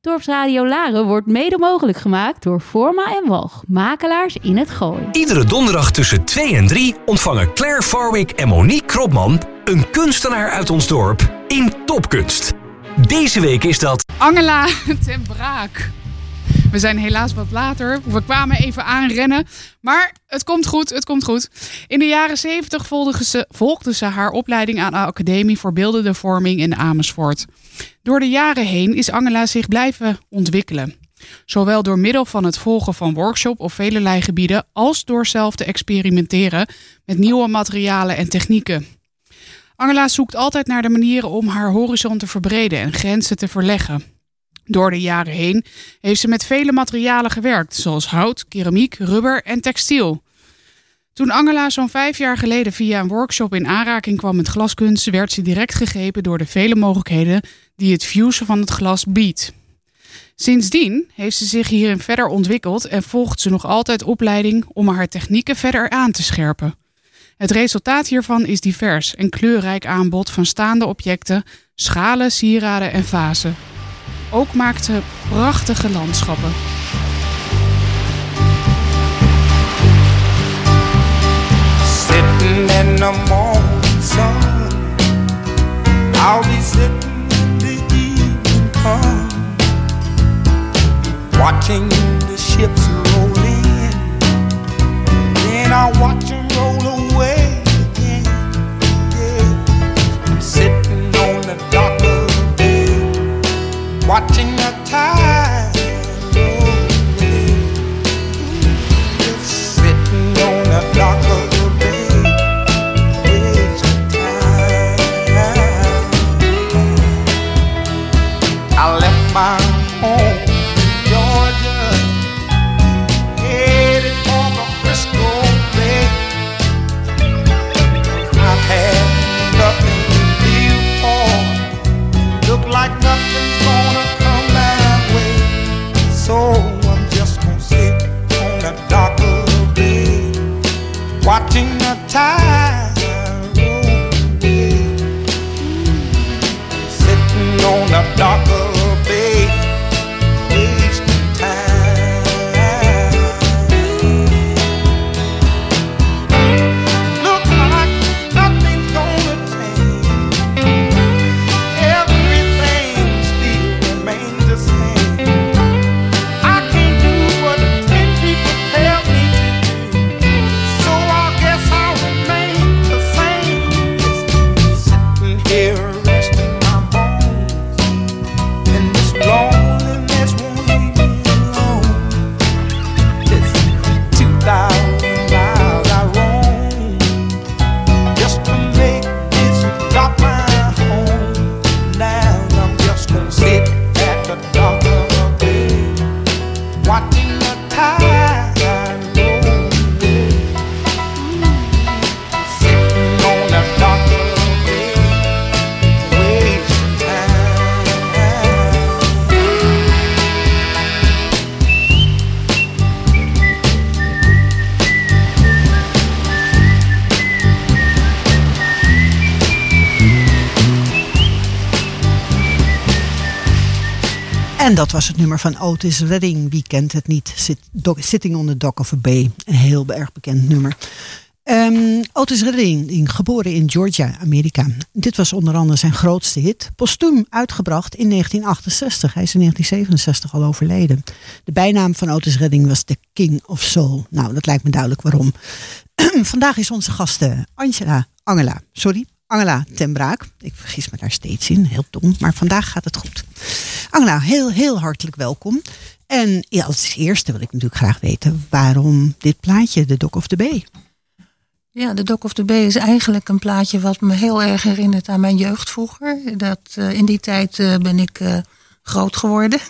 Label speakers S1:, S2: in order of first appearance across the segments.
S1: Dorpsradio Laren wordt mede mogelijk gemaakt door Forma en Walg, makelaars in het Gooi.
S2: Iedere donderdag tussen 2 en 3 ontvangen Claire Farwick en Monique Kropman een kunstenaar uit ons dorp in Topkunst. Deze week is dat
S3: Angela ten Braak. We zijn helaas wat later. We kwamen even aanrennen. Maar het komt goed, het komt goed. In de jaren 70 volgde ze, volgde ze haar opleiding aan de Academie voor Beeldende Vorming in Amersfoort. Door de jaren heen is Angela zich blijven ontwikkelen. Zowel door middel van het volgen van workshop op velelei gebieden als door zelf te experimenteren met nieuwe materialen en technieken. Angela zoekt altijd naar de manieren om haar horizon te verbreden en grenzen te verleggen. Door de jaren heen heeft ze met vele materialen gewerkt, zoals hout, keramiek, rubber en textiel. Toen Angela zo'n vijf jaar geleden via een workshop in aanraking kwam met glaskunst, werd ze direct gegrepen door de vele mogelijkheden die het fusen van het glas biedt. Sindsdien heeft ze zich hierin verder ontwikkeld en volgt ze nog altijd opleiding om haar technieken verder aan te scherpen. Het resultaat hiervan is divers en kleurrijk aanbod van staande objecten, schalen, sieraden en vazen. Ook maakt ze prachtige landschappen.
S4: Sitting in the morning sun, I'll be evening watching the ships roll in. Then I'll watch them roll away again. Yeah. I'm sitting on the dock of the bay, watching the tide
S5: En dat was het nummer van Otis Redding. Wie kent het niet? Sitting on the Dock of a Bay. Een heel erg bekend nummer. Ehm, Otis Redding, geboren in Georgia, Amerika. Dit was onder andere zijn grootste hit. Postuum uitgebracht in 1968. Hij is in 1967 al overleden. De bijnaam van Otis Redding was de King of Soul. Nou, dat lijkt me duidelijk waarom. Vandaag is onze gasten Angela, Angela, sorry, Angela ten Braak. Ik vergis me daar steeds in, heel dom, maar vandaag gaat het goed. Angela, heel, heel hartelijk welkom. En als eerste wil ik natuurlijk graag weten waarom dit plaatje, de Dock of the Bay.
S6: Ja, de Dock of the Bay is eigenlijk een plaatje wat me heel erg herinnert aan mijn jeugd vroeger. Dat, eh, in die tijd eh, ben ik eh, groot geworden.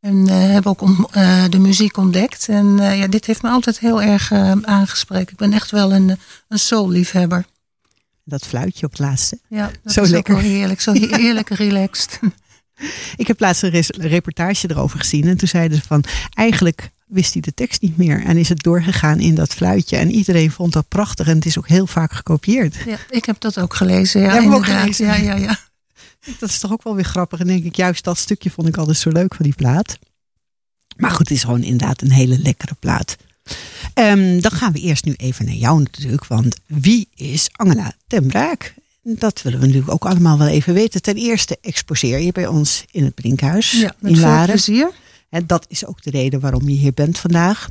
S6: En heb ook om, de muziek ontdekt. En ja, dit heeft me altijd heel erg aangesproken. Ik ben echt wel een, een soul-liefhebber.
S5: Dat fluitje op het laatste.
S6: Ja, dat
S5: Zo
S6: is
S5: lekker.
S6: ook wel heerlijk. Zo heerlijk relaxed.
S5: Ik heb laatst een reportage erover gezien. En toen zeiden ze van, eigenlijk wist hij de tekst niet meer. En is het doorgegaan in dat fluitje. En iedereen vond dat prachtig. En het is ook heel vaak gekopieerd.
S6: Ja, ik heb dat ook gelezen. Ja,
S5: ook gelezen?
S6: Ja, ja, ja.
S5: Dat is toch ook wel weer grappig. En denk ik, juist dat stukje vond ik altijd zo leuk van die plaat. Maar goed, het is gewoon inderdaad een hele lekkere plaat. Ehm, dan gaan we eerst nu even naar jou natuurlijk. Want wie is Angela ten Braak? Dat willen we natuurlijk ook allemaal wel even weten. Ten eerste exposeer je bij ons in het Brinkhuis
S6: Ja, met
S5: in
S6: veel
S5: Laren.
S6: plezier.
S5: En dat is ook de reden waarom je hier bent vandaag.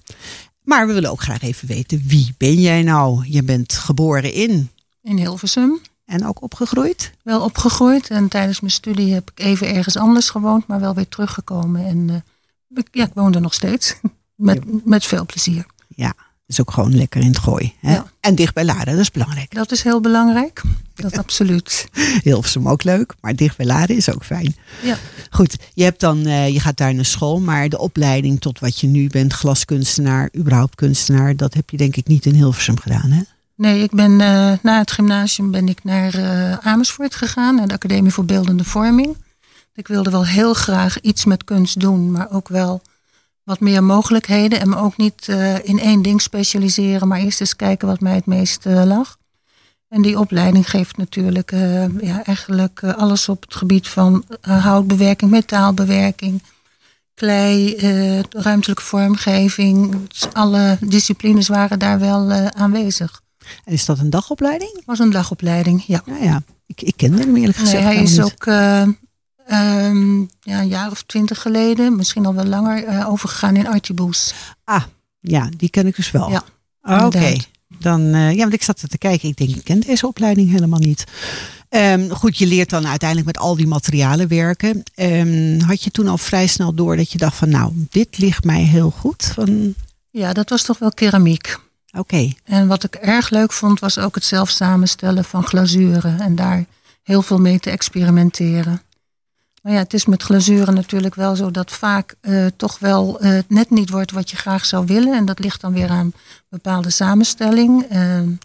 S5: Maar we willen ook graag even weten, wie ben jij nou? Je bent geboren in
S6: In Hilversum.
S5: en ook opgegroeid.
S6: Wel opgegroeid. En tijdens mijn studie heb ik even ergens anders gewoond. Maar wel weer teruggekomen. En eh, ik, ja, ik woon er nog steeds. Met, met veel plezier.
S5: Ja, is ook gewoon lekker in het gooi. Hè?
S6: Ja.
S5: En dicht bij Laren, dat is belangrijk.
S6: Dat is heel belangrijk. Dat absoluut.
S5: Hilversum ook leuk, maar dicht bij Laren is ook fijn.
S6: Ja.
S5: Goed, je, hebt dan, eh, je gaat daar naar school, maar de opleiding tot wat je nu bent, glaskunstenaar, überhaupt kunstenaar, dat heb je denk ik niet in Hilversum gedaan, hè?
S6: Nee, ik ben eh, na het gymnasium ben ik naar eh, Amersfoort gegaan. Naar de Academie voor Beeldende Vorming. Ik wilde wel heel graag iets met kunst doen. Maar ook wel wat meer mogelijkheden. En me ook niet eh, in één ding specialiseren. Maar eerst eens kijken wat mij het meest eh, lag. En die opleiding geeft natuurlijk eh, ja, eigenlijk alles op het gebied van houtbewerking, metaalbewerking, klei, ruimtelijke vormgeving. Dus alle disciplines waren daar wel aanwezig.
S5: En is dat een dagopleiding?
S6: Het was een dagopleiding, ja.
S5: Nou ja, ik, ik kende hem eerlijk gezegd
S6: Nee, hij is
S5: niet.
S6: ook eh, ehm, ja, een jaar of twintig geleden, misschien al wel langer, eh, overgegaan in Artiboes.
S5: Ah, ja, die ken ik dus wel.
S6: Ja,
S5: Ah, Oké. Dan, eh, ja, want ik zat er te kijken. Ik denk, ik ken deze opleiding helemaal niet. Ehm, goed, je leert dan uiteindelijk met al die materialen werken. Ehm, had je toen al vrij snel door dat je dacht van, nou, dit ligt mij heel goed? Van,
S6: Ja, dat was toch wel keramiek.
S5: Oké,
S6: En wat ik erg leuk vond, was ook het zelf samenstellen van glazuren. En daar heel veel mee te experimenteren. Maar ja, het is met glazuren natuurlijk wel zo dat vaak eh, toch wel het net niet wordt wat je graag zou willen. En dat ligt dan weer aan bepaalde samenstelling. En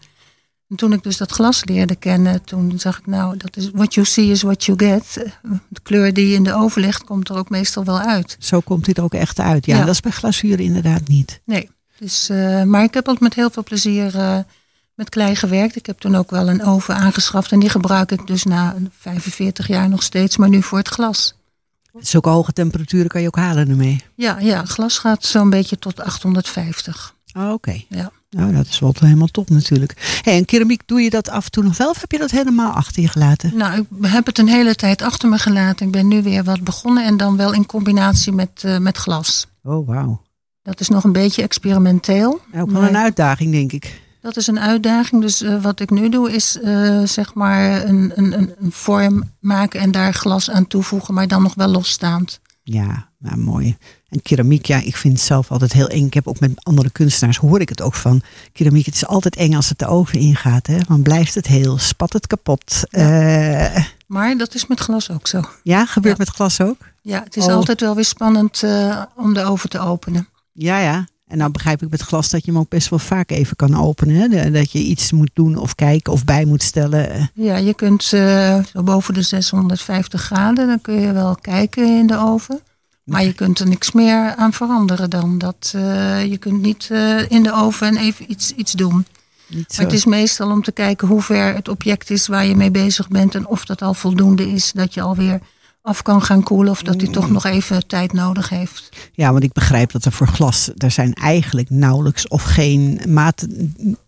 S6: toen ik dus dat glas leerde kennen, toen zag ik nou, dat is what you see is what you get. De kleur die je in de oven legt, komt er ook meestal wel uit.
S5: zo komt dit er ook echt uit. Ja,
S6: Ja.
S5: dat is bij glazuur inderdaad niet.
S6: Nee, dus, eh, maar ik heb ook met heel veel plezier met klei gewerkt. Ik heb toen ook wel een oven aangeschaft en die gebruik ik dus na 45 jaar nog steeds, maar nu voor het glas.
S5: Zulke hoge temperaturen kan je ook halen ermee.
S6: Ja, ja glas gaat zo'n beetje tot 850.
S5: Oh, Oké.
S6: Ja.
S5: Nou, dat is wel helemaal top natuurlijk. Hey, en keramiek, doe je dat af en toe nog wel of heb je dat helemaal achter je gelaten?
S6: Nou, ik heb het een hele tijd achter me gelaten. Ik ben nu weer wat begonnen en dan wel in combinatie met, eh, met glas.
S5: Oh, wauw.
S6: Dat is nog een beetje experimenteel.
S5: Ook wel
S6: Maar-
S5: een uitdaging, denk ik.
S6: Dat is een uitdaging. Dus eh, wat ik nu doe is eh, zeg maar een, een, een vorm maken en daar glas aan toevoegen, maar dan nog wel losstaand.
S5: Ja, nou, mooi. En keramiek, ja, ik vind het zelf altijd heel eng. Ik heb ook met andere kunstenaars, hoor ik het ook van. Keramiek, het is altijd eng als het de oven ingaat. Hè? Dan blijft het heel, spat het kapot. Ja,
S6: Maar dat is met glas ook zo.
S5: ja gebeurt
S6: Ja.
S5: met glas ook?
S6: Ja, het is
S5: Oh.
S6: altijd wel weer spannend eh, om de oven te openen.
S5: Ja, ja. En nou begrijp ik met glas dat je hem ook best wel vaak even kan openen. Hè? Dat je iets moet doen of kijken of bij moet stellen.
S6: Ja, je kunt eh, zo boven de 650 graden, dan kun je wel kijken in de oven. Maar je kunt er niks meer aan veranderen dan. Dat, eh, je kunt niet eh, in de oven even iets, iets doen.
S5: Niet zo.
S6: Maar het is meestal om te kijken hoe ver het object is waar je mee bezig bent. En of dat al voldoende is dat je alweer af kan gaan koelen. Of dat hij toch nog even tijd nodig heeft.
S5: Ja, want ik begrijp dat er voor glas, er zijn eigenlijk nauwelijks of geen maat,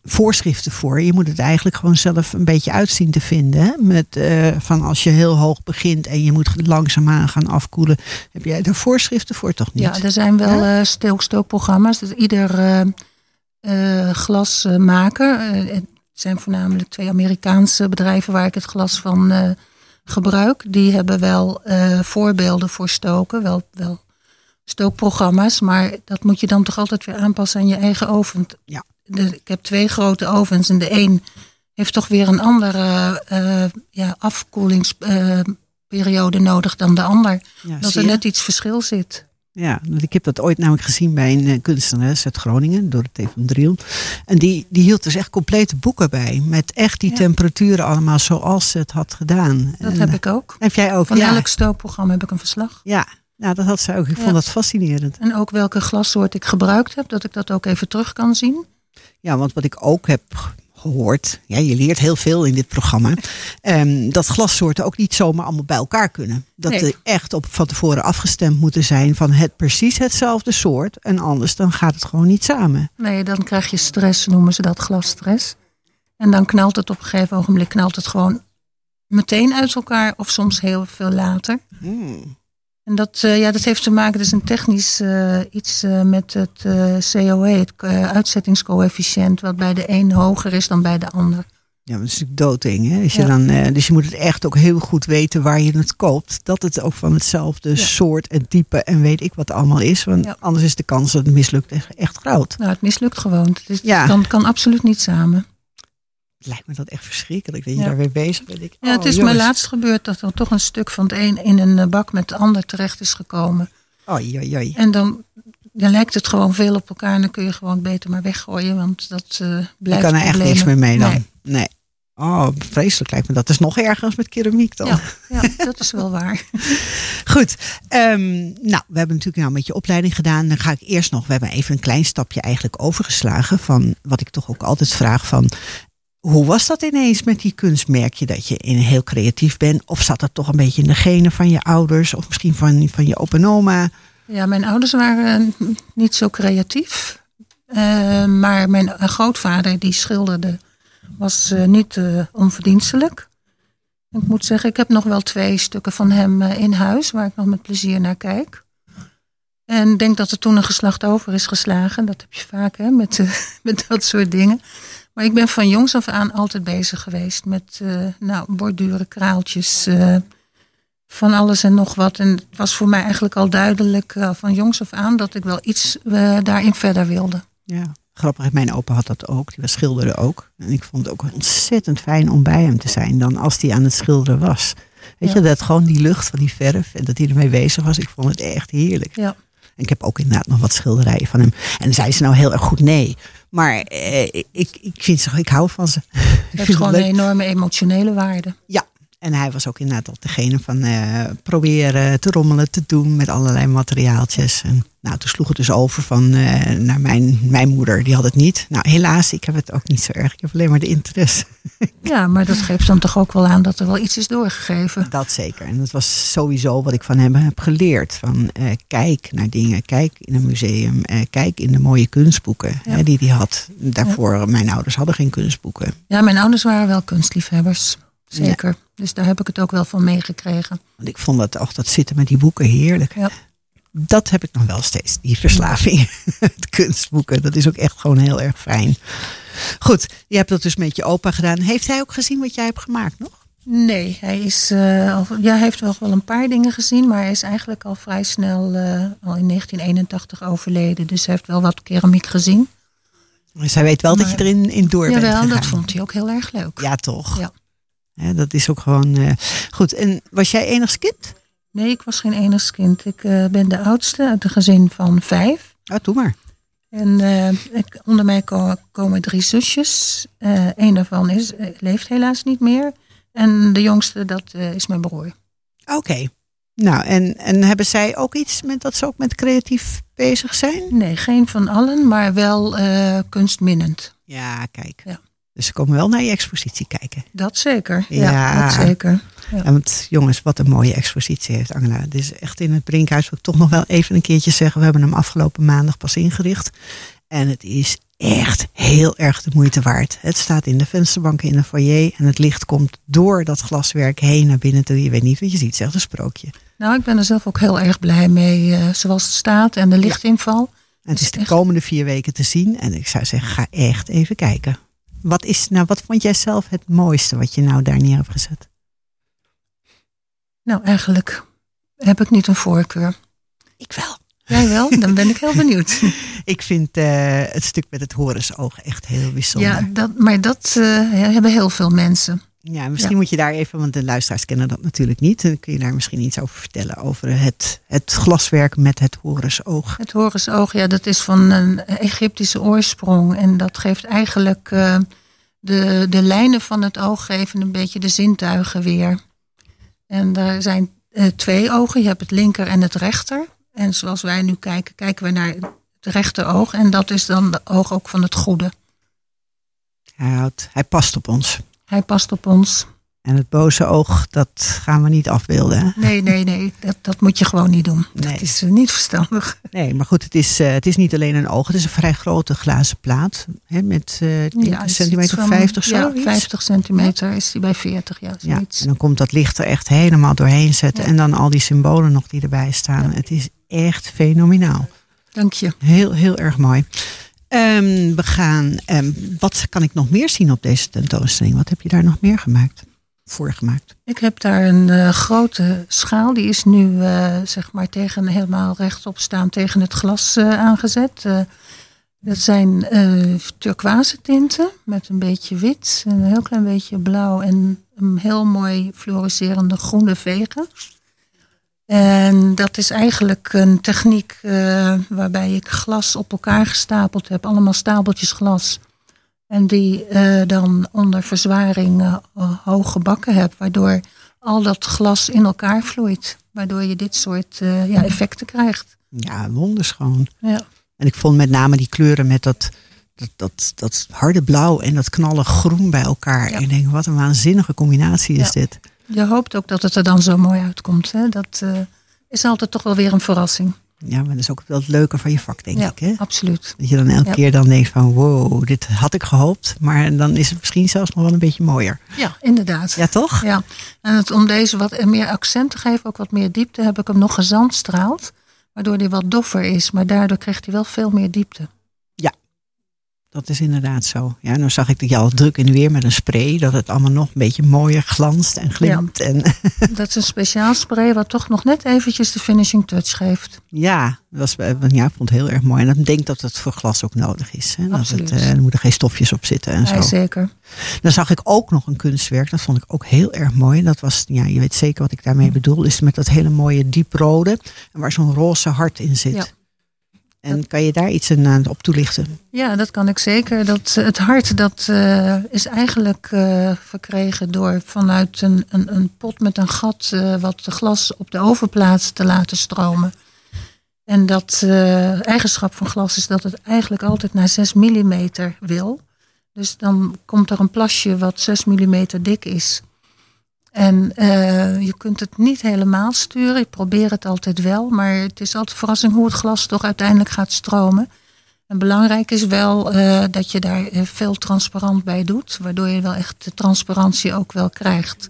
S5: voorschriften voor. Je moet het eigenlijk gewoon zelf een beetje uitzien te vinden. Hè? Met, eh, van als je heel hoog begint en je moet langzaamaan gaan afkoelen. Heb jij daar voorschriften voor toch niet?
S6: Ja, er zijn wel stook- stookprogramma's. Dus ieder eh, glasmaker. het zijn voornamelijk twee Amerikaanse bedrijven waar ik het glas van gebruik. Die hebben wel eh, voorbeelden voor stoken. Wel, wel stookprogramma's. Maar dat moet je dan toch altijd weer aanpassen aan je eigen oven.
S5: Ja.
S6: De, ik heb twee grote ovens en de een heeft toch weer een andere eh, ja, afkoelingsperiode nodig dan de ander.
S5: Ja,
S6: dat er net iets verschil zit.
S5: Ja, want ik heb dat ooit namelijk gezien bij een eh, kunstenares uit Groningen, Dorothee van Driel. En die, die hield dus echt complete boeken bij. Met echt die
S6: Ja.
S5: temperaturen allemaal zoals ze het had gedaan.
S6: Dat
S5: En,
S6: heb
S5: eh,
S6: ik ook.
S5: Heb jij ook?
S6: Van
S5: ja.
S6: elk stookprogramma heb ik een verslag.
S5: Ja, nou, dat had ze ook. Ik
S6: Ja.
S5: vond dat fascinerend.
S6: En ook welke glassoort ik gebruikt heb, dat ik dat ook even terug kan zien.
S5: Ja, want wat ik ook heb gehoord. Ja, je leert heel veel in dit programma. ehm, dat glassoorten ook niet zomaar allemaal bij elkaar kunnen. Dat
S6: Nee.
S5: er echt op van tevoren afgestemd moeten zijn van het precies hetzelfde soort. En anders dan gaat het gewoon niet samen.
S6: Nee, dan krijg je stress, noemen ze dat glasstress. En dan knalt het op een gegeven ogenblik knalt het gewoon meteen uit elkaar of soms heel veel later. En dat, eh, ja, dat heeft te maken, is een technisch eh, iets eh, met het COE, het uitzettingscoëfficiënt, wat bij de een hoger is dan bij de ander.
S5: Ja, dat is natuurlijk doodeng. Hè? Als je
S6: Ja.
S5: dan, dus je moet het echt ook heel goed weten waar je het koopt. Dat het ook van hetzelfde soort en type en weet ik wat allemaal is. Want
S6: Ja.
S5: anders is de kans dat het mislukt echt, groot.
S6: Nou, het mislukt gewoon.
S5: Ja.
S6: het kan, kan absoluut niet samen.
S5: Lijkt me dat echt verschrikkelijk dat je
S6: Ja.
S5: daar weer bezig bent. Ik,
S6: Ja, het
S5: oh,
S6: is
S5: jongens.
S6: mij laatst gebeurd dat er toch een stuk van het een in een eh, bak met het ander terecht is gekomen.
S5: Oei, oei, oei.
S6: En dan, dan lijkt het gewoon veel op elkaar en dan kun je gewoon beter maar weggooien, want dat
S5: Je
S6: blijft
S5: kan er echt niks meer mee dan.
S6: Nee.
S5: Nee. Oh, vreselijk lijkt me dat. Is nog erger als met keramiek dan.
S6: Ja, ja, dat is wel waar.
S5: Goed, ehm, nou, we hebben natuurlijk nou met je opleiding gedaan. Dan ga ik eerst nog, we hebben even een klein stapje eigenlijk overgeslagen van wat ik toch ook altijd vraag van, hoe was dat ineens met die kunst? Merk je dat je in heel creatief bent? Of zat dat toch een beetje in de genen van je ouders? Of misschien van, van je opa en oma?
S6: Ja, mijn ouders waren niet zo creatief. Eh, maar mijn grootvader, die schilderde, was eh, niet eh, onverdienstelijk. Ik moet zeggen, ik heb nog wel twee stukken van hem in huis, waar ik nog met plezier naar kijk. En ik denk dat er toen een geslacht over is geslagen. Dat heb je vaak hè, met, met dat soort dingen. Maar ik ben van jongs af aan altijd bezig geweest met eh, nou, borduren, kraaltjes, eh, van alles en nog wat. En het was voor mij eigenlijk al duidelijk eh, van jongs af aan dat ik wel iets daarin verder wilde.
S5: Ja. Grappig, mijn opa had dat ook. Die was schilderde ook. En ik vond het ook ontzettend fijn om bij hem te zijn dan als hij aan het schilderen was. Weet
S6: Ja.
S5: je, dat gewoon die lucht van die verf en dat hij ermee bezig was. Ik vond het echt heerlijk.
S6: Ja.
S5: En ik heb ook inderdaad nog wat schilderijen van hem. En zei ze nou heel erg goed nee. Maar eh, ik, ik vind ze, ik hou van ze.
S6: Het heeft gewoon
S5: leuk.
S6: een enorme emotionele waarde.
S5: Ja, en hij was ook inderdaad degene van eh, proberen te rommelen, te doen met allerlei materiaaltjes. En nou, toen sloeg het dus over van eh, naar mijn, mijn moeder, die had het niet. Nou, helaas, ik heb het ook niet zo erg. Ik heb alleen maar de interesse.
S6: Ja, maar dat geeft dan toch ook wel aan dat er wel iets is doorgegeven.
S5: Dat zeker. En dat was sowieso wat ik van hem heb geleerd. Van eh, kijk naar dingen, kijk in een museum, kijk in de mooie kunstboeken
S6: Ja.
S5: hè, die hij had. Daarvoor, mijn ouders hadden geen kunstboeken.
S6: Ja, mijn ouders waren wel kunstliefhebbers. Zeker. Dus daar heb ik het ook wel van meegekregen.
S5: Want ik vond dat, ook dat zitten met die boeken heerlijk.
S6: Ja.
S5: Dat heb ik nog wel steeds, die verslaving. Het kunstboeken, dat is ook echt gewoon heel erg fijn. Goed, je hebt dat dus met je opa gedaan. Heeft hij ook gezien wat jij hebt gemaakt nog?
S6: Nee, hij, is, al, ja, hij heeft wel, wel een paar dingen gezien, maar hij is eigenlijk al vrij snel, eh, al in 1981 overleden. Dus hij heeft wel wat keramiek gezien.
S5: Dus hij weet wel dat je erin in door bent
S6: Jawel,
S5: gegaan.
S6: dat vond hij ook heel erg leuk.
S5: Ja, toch?
S6: Ja.
S5: Dat is ook gewoon eh, goed. En was jij enigst kind?
S6: Nee, ik was geen enigskind. Ik eh, ben de oudste uit een gezin van vijf.
S5: Oh, doe maar.
S6: En eh, ik, onder mij ko- komen drie zusjes. Een daarvan is, leeft helaas niet meer. En de jongste, dat is mijn broer.
S5: Oké. Nou, en, en hebben zij ook iets met dat ze ook met creatief bezig zijn?
S6: Nee, geen van allen, maar wel kunstminnend.
S5: Ja, kijk.
S6: Ja.
S5: Dus ze komen wel naar je expositie kijken.
S6: Dat zeker. Ja,
S5: Ja.
S6: dat zeker.
S5: Ja, want jongens, wat een mooie expositie heeft Angela. Dit is echt in het Brinkhuis, wil ik toch nog wel even een keertje zeggen. We hebben hem afgelopen maandag pas ingericht. En het is echt heel erg de moeite waard. Het staat in de vensterbanken in de foyer. En het licht komt door dat glaswerk heen naar binnen toe. Je weet niet wat je ziet, zegt een sprookje.
S6: Nou, ik ben er zelf ook heel erg blij mee, eh, zoals het staat en de lichtinval.
S5: En het is de
S6: Echt.
S5: komende vier weken te zien. En ik zou zeggen, ga echt even kijken. Wat, is, nou, wat vond jij zelf het mooiste wat je nou daar neer hebt gezet?
S6: Nou, eigenlijk heb ik niet een voorkeur.
S5: Ik wel.
S6: Jij wel? Dan ben ik heel benieuwd.
S5: Ik vind eh, het stuk met het horensoog echt heel bijzonder.
S6: Ja, dat, maar dat eh, hebben heel veel mensen.
S5: Ja, misschien
S6: Ja.
S5: moet je daar even, want de luisteraars kennen dat natuurlijk niet. Dan kun je daar misschien iets over vertellen. Over het, het glaswerk met het horensoog.
S6: Het horensoog, ja, dat is van een Egyptische oorsprong. En dat geeft eigenlijk eh, de, de lijnen van het oog geven een beetje de zintuigen weer. En daar zijn eh, twee ogen. Je hebt het linker en het rechter. En zoals wij nu kijken, kijken we naar het rechteroog. En dat is dan de oog ook van het goede.
S5: Hij, houdt, hij past op ons.
S6: Hij past op ons.
S5: En het boze oog, dat gaan we niet afbeelden. Hè?
S6: Nee, nee, nee. Dat, dat moet je gewoon niet doen.
S5: Nee.
S6: Dat is eh, niet verstandig.
S5: Nee, maar goed, het is, eh, het is niet alleen een oog. Het is een vrij grote glazen plaat. Hè, met
S6: Ja, iets
S5: centimeter
S6: van-
S5: 50 zo.
S6: Ja,
S5: iets.
S6: 50 centimeter is die bij 40. Ja,
S5: en dan komt dat licht er echt helemaal doorheen zetten.
S6: Ja.
S5: En dan al die symbolen nog die erbij staan. Het is echt fenomenaal.
S6: Dank je.
S5: Heel, heel erg mooi. Ehm, we gaan, ehm, wat kan ik nog meer zien op deze tentoonstelling? Wat heb je daar nog meer gemaakt? Voor gemaakt?
S6: Ik heb daar een eh, grote schaal. Die is nu eh, zeg maar tegen, helemaal rechtop staan tegen het glas eh, aangezet. Dat zijn turquoise tinten met een beetje wit, een heel klein beetje blauw en een heel mooi fluoriserende groene vegen. En dat is eigenlijk een techniek eh, waarbij ik glas op elkaar gestapeld heb, allemaal stapeltjes glas. En die eh, dan onder verzwaring eh, hoog gebakken heb, waardoor al dat glas in elkaar vloeit. Waardoor je dit soort ja, effecten krijgt.
S5: Ja, wonderschoon.
S6: Ja.
S5: En ik vond met name die kleuren met dat, dat, dat, dat harde blauw en dat knallig groen bij elkaar.
S6: Ja.
S5: En ik denk, wat een waanzinnige combinatie is
S6: Ja.
S5: dit.
S6: Je hoopt ook dat het er dan zo mooi uitkomt. Hè? Dat eh, is altijd toch wel weer een verrassing.
S5: Ja, maar dat is ook wel het leuke van je vak, denk
S6: ja,
S5: ik. Hè?
S6: absoluut.
S5: Dat je dan elke
S6: Ja.
S5: keer dan denkt van, wow, dit had ik gehoopt. Maar dan is het misschien zelfs nog wel een beetje mooier.
S6: Ja, inderdaad.
S5: Ja, toch?
S6: Ja, en het, om deze wat meer accent te geven, ook wat meer diepte, heb ik hem nog gezandstraald. Waardoor hij wat doffer is, maar daardoor krijgt hij wel veel meer diepte.
S5: Dat is inderdaad zo. Ja, nou zag ik dat je al druk in de weer met een spray. Dat het allemaal nog een beetje mooier glanst en glimt. En
S6: Dat is een speciaal spray wat toch nog net eventjes de finishing touch geeft.
S5: ja, dat was, eh, ja, ik vond het heel erg mooi. En ik denk dat het voor glas ook nodig is. Hè? Dat. Het, eh, er moeten geen stofjes op zitten en
S6: Ja,
S5: zo.
S6: zeker.
S5: Dan zag ik ook nog een kunstwerk. Dat vond ik ook heel erg mooi. Dat was, ja, je weet zeker wat ik daarmee bedoel. Is met dat hele mooie dieprode. En waar zo'n roze hart in zit.
S6: Ja.
S5: En kan je daar iets aan, eh, op toelichten?
S6: Ja, dat kan ik zeker. Dat, het hart dat, eh, is eigenlijk eh, verkregen door vanuit een, een, een pot met een gat wat de glas op de oven plaatst te laten stromen. En dat eigenschap van glas is dat het eigenlijk altijd naar 6 mm wil. Dus dan komt er een plasje wat 6 mm dik is. En eh, je kunt het niet helemaal sturen. Ik probeer het altijd wel. Maar het is altijd verrassing hoe het glas toch uiteindelijk gaat stromen. En belangrijk is wel eh, dat je daar eh, veel transparant bij doet. Waardoor je wel echt de transparantie ook wel krijgt.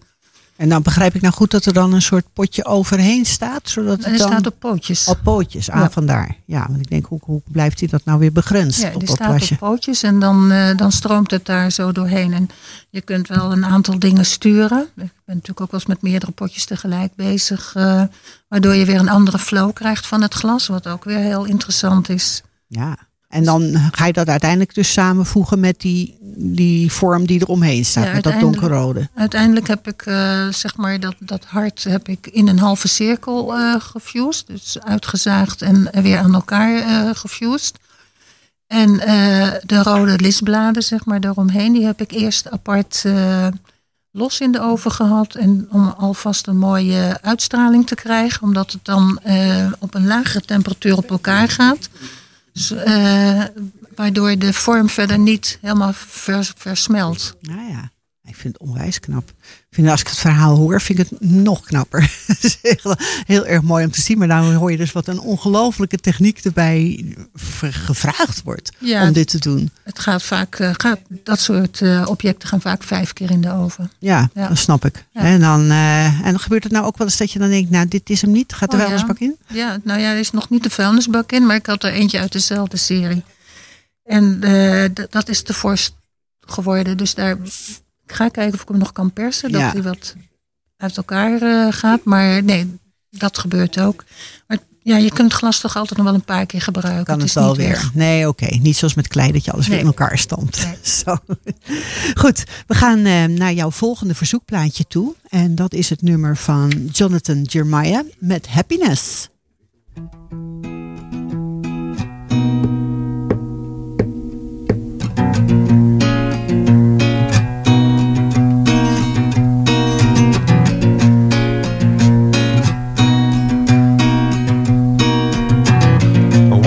S5: En dan begrijp ik nou goed dat er dan een soort potje overheen staat. Zodat
S6: En
S5: het
S6: die
S5: dan
S6: staat op pootjes.
S5: op pootjes. Ah,
S6: Ja.
S5: vandaar. Ja, want ik denk, hoe, hoe blijft hij dat nou weer begrensd
S6: Ja,
S5: op
S6: die
S5: dat
S6: staat
S5: plasje?
S6: op pootjes en dan, eh, dan stroomt het daar zo doorheen. En je kunt wel een aantal dingen sturen. Ik ben natuurlijk ook wel eens met meerdere potjes tegelijk bezig. eh, waardoor je weer een andere flow krijgt van het glas. Wat ook weer heel interessant is.
S5: Ja. En dan ga je dat uiteindelijk dus samenvoegen met die, die vorm die er omheen staat.
S6: Ja,
S5: met dat donkerrode.
S6: Uiteindelijk heb ik eh, zeg maar dat, dat hart heb ik in een halve cirkel eh gefused. Dus uitgezaagd en weer aan elkaar eh gefused. En de rode lisbladen zeg maar daaromheen, die heb ik eerst apart los in de oven gehad. En om alvast een mooie uitstraling te krijgen. Omdat het dan op een lagere temperatuur op elkaar gaat. Eh, waardoor de vorm verder niet helemaal vers- versmelt.
S5: Nou ja, ik vind het onwijs knap. Vind, als ik het verhaal hoor, vind ik het nog knapper. Heel erg mooi om te zien. Maar dan hoor je dus wat een ongelofelijke techniek erbij gevraagd wordt
S6: Ja.
S5: om dit te doen.
S6: Het gaat vaak, eh, gaat, dat soort eh, objecten gaan vaak vijf keer in de oven.
S5: Ja,
S6: Ja.
S5: dat snap ik.
S6: Ja.
S5: En, dan, eh, en dan gebeurt het nou ook wel eens dat je dan denkt, nou dit is hem niet. Gaat er
S6: Oh,
S5: wel eens
S6: ja.
S5: bak in?
S6: Ja, nou ja, er is nog niet de vuilnisbak in, maar ik had er eentje uit dezelfde serie. En dat is te fors geworden. Dus daar ik ga kijken of ik hem nog kan persen. Dat
S5: Ja.
S6: hij wat uit elkaar eh, gaat. Maar nee, dat gebeurt ook. Maar ja, je kunt glas toch altijd nog wel een paar keer gebruiken.
S5: Kan het, wel
S6: niet
S5: weer.
S6: weg.
S5: Nee, oké. Niet zoals met klei dat je alles weer in elkaar stampt.
S6: Nee.
S5: Zo. Goed, we gaan eh, naar jouw volgende verzoekplaatje toe. En dat is het nummer van Jonathan Jeremiah met Happiness.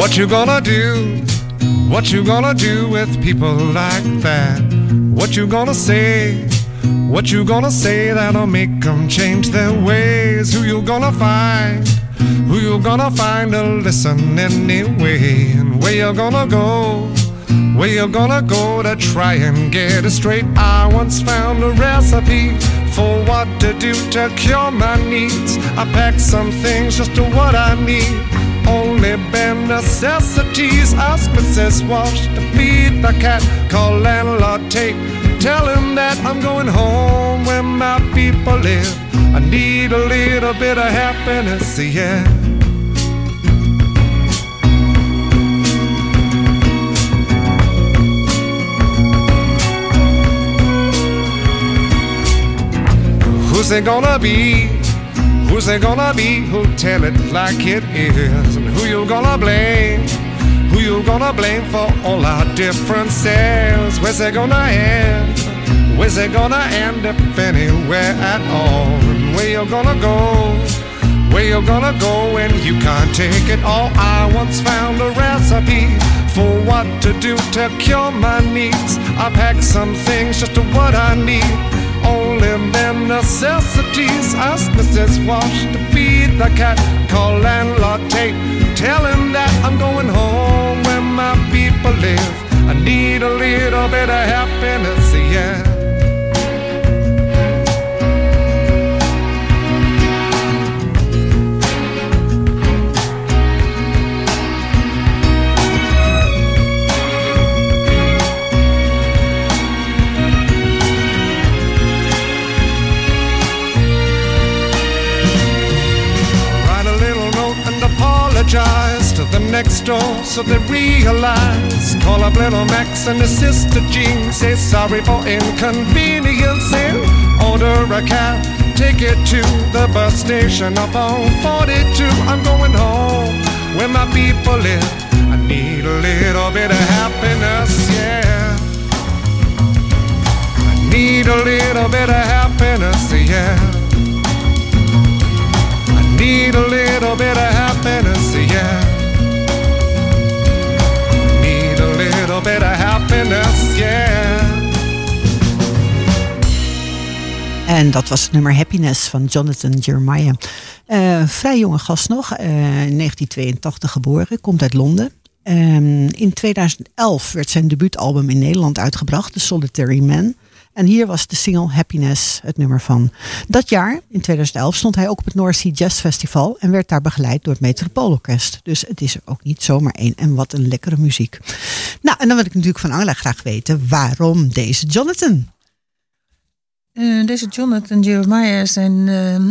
S7: What you gonna do? What you gonna do with people like that?
S8: What you gonna say? What you gonna say that'll make them change their ways? Who you gonna find? Who you gonna find to listen anyway? And where you gonna go? Where you gonna go to try and get it straight? I once found a recipe for what to do to cure my needs. I packed some things just to what I need. Only bare necessities. Ask Mrs. Walsh to feed the cat. Call landlord Tate. Tell him that I'm going home where my people live. I need a little bit of happiness, yeah. Who's it gonna be? Who's it gonna be who'll tell it like it is? And who you gonna blame? Who you gonna blame for all our differences? Where's it gonna end? Where's it gonna end if anywhere at all? And where you gonna go? Where you gonna go when you can't take it all? I once found a recipe for what to do to cure my needs. I packed some things just to what I need. Bare necessities. Ask Mrs. Walsh to feed the cat. Call landlord Tate. Tell him that I'm going home where my people live. I need a little bit of happiness, yeah. Next door so they realize. Call up little Max and his sister Jean. Say sorry for inconveniencing. Order a cab, take it to the bus station up on 42. I'm going home where my people live. I need a little bit of happiness, yeah. I need a little bit of happiness, yeah. I need a little bit of happiness, yeah. Bit of happiness, yeah.
S5: En dat was het nummer Happiness van Jonathan Jeremiah. Eh, vrij jonge gast nog, eh, in 1982 geboren, komt uit Londen. Ehm, in 2011 werd zijn debuutalbum in Nederland uitgebracht, The Solitary Man. En hier was de single Happiness het nummer van. Dat jaar, in 2011, stond hij ook op het North Sea Jazz Festival en werd daar begeleid door het Metropoolorkest. Dus het is er ook niet zomaar één. En wat een lekkere muziek. Nou, en dan wil ik natuurlijk van Angela graag weten, waarom deze Jonathan?
S6: Eh, deze Jonathan Jeremiah, zijn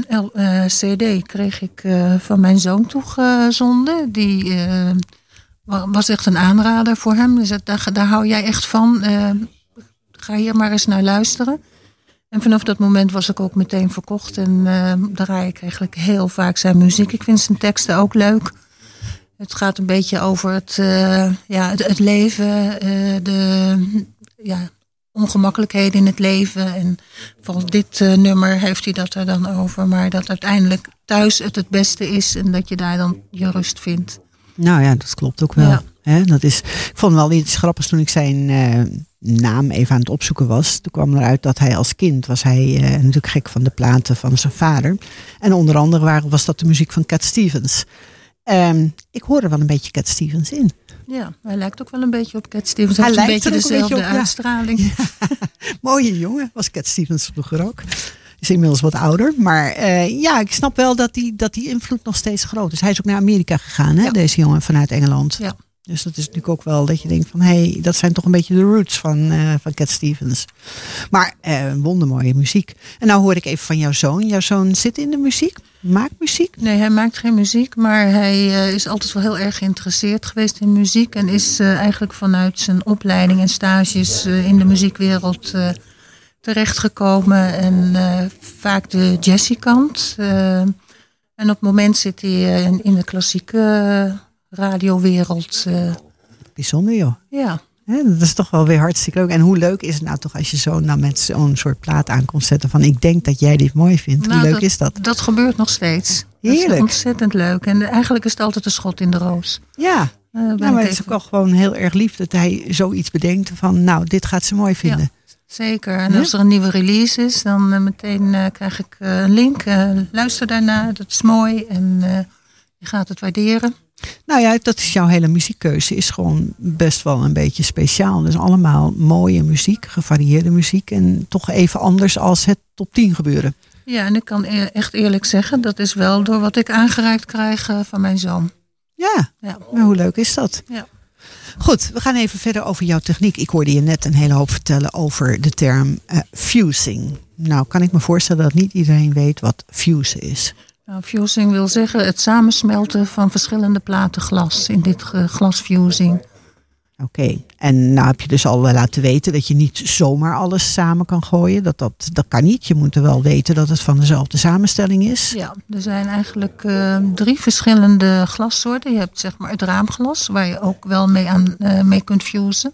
S6: eh, L- eh, CD, kreeg ik van mijn zoon toegezonden. Die wa- was echt een aanrader voor hem. Dus daar hou jij echt van. Ga hier maar eens naar luisteren. En vanaf dat moment was ik ook meteen verkocht. En eh draai ik eigenlijk heel vaak zijn muziek. Ik vind zijn teksten ook leuk. Het gaat een beetje over het, eh, ja, het, het leven, eh, de ja, ongemakkelijkheden in het leven. En volgens dit nummer heeft hij dat er dan over. Maar dat uiteindelijk thuis het het beste is en dat je daar dan je rust vindt.
S5: Nou ja, dat klopt ook wel.
S6: Ja.
S5: Dat is, ik vond wel iets grappigs toen ik zijn eh, naam even aan het opzoeken was. Toen kwam eruit dat hij als kind was hij eh, natuurlijk gek van de platen van zijn vader. En onder andere waren, was dat de muziek van Cat Stevens. Ehm, ik hoor er wel een beetje Cat Stevens in.
S6: Ja, hij lijkt ook wel een beetje op Cat Stevens.
S5: Hij
S6: Hij heeft een
S5: lijkt er
S6: beetje
S5: ook een beetje
S6: dezelfde
S5: ja.
S6: uitstraling.
S5: Mooie jongen, was Cat Stevens vroeger ook. Is inmiddels wat ouder. Maar eh, ja, ik snap wel dat die, dat die invloed nog steeds groot is. Hij is ook naar Amerika gegaan, hè,
S6: Ja.
S5: deze jongen vanuit Engeland.
S6: Ja.
S5: Dus dat is natuurlijk ook wel dat je denkt van... hé, hey, dat zijn toch een beetje de roots van, eh, van Cat Stevens. Maar eh, wondermooie muziek. En nou hoor ik even van jouw zoon. Jouw zoon zit in de muziek, maakt muziek.
S6: Nee, hij maakt geen muziek, maar hij eh, is altijd wel heel erg geïnteresseerd geweest in muziek. En is eigenlijk vanuit zijn opleiding en stages in de muziekwereld terechtgekomen. En vaak de jazzy kant. Eh, en op het moment zit hij in, in de klassieke radiowereld. eh,
S5: Bijzonder joh.
S6: ja.
S5: Dat is toch wel weer hartstikke leuk. En hoe leuk is het nou toch als je zo nou met zo'n soort plaat aan komt zetten van ik denk dat jij dit mooi vindt.
S6: Nou,
S5: hoe leuk is dat?
S6: Dat gebeurt nog steeds. Dat
S5: Heerlijk.
S6: is ontzettend leuk. En eigenlijk is het altijd een schot in de roos.
S5: Ja,
S6: Eh,
S5: nou, maar het is ook wel gewoon heel erg lief dat hij zoiets bedenkt van nou dit gaat ze mooi vinden.
S6: Zeker. En als er een nieuwe release is, dan eh, meteen krijg ik een link. Luister daarna, dat is mooi. En je gaat het waarderen.
S5: Nou ja, dat is jouw hele muziekkeuze. Is gewoon best wel een beetje speciaal. Dus allemaal mooie muziek, gevarieerde muziek. En toch even anders als het top 10 gebeuren.
S6: Ja, en ik kan e- echt eerlijk zeggen, dat is wel door wat ik aangereikt krijg eh, van mijn zoon.
S5: Ja,
S6: Ja.
S5: maar hoe leuk is dat?
S6: Ja.
S5: Goed, we gaan even verder over jouw techniek. Ik hoorde je net een hele hoop vertellen over de term eh, fusing. Nou, kan ik me voorstellen dat niet iedereen weet wat fusen is.
S6: Nou, fusing wil zeggen het samensmelten van verschillende platen glas. In dit ge- glasfusing.
S5: Oké, en nou heb je dus al wel laten weten dat je niet zomaar alles samen kan gooien. Dat, dat, dat kan niet. Je moet er wel weten dat het van dezelfde samenstelling is.
S6: Ja, er zijn eigenlijk eh, drie verschillende glassoorten. Je hebt zeg maar het raamglas, waar je ook wel mee, aan, eh, mee kunt fusen.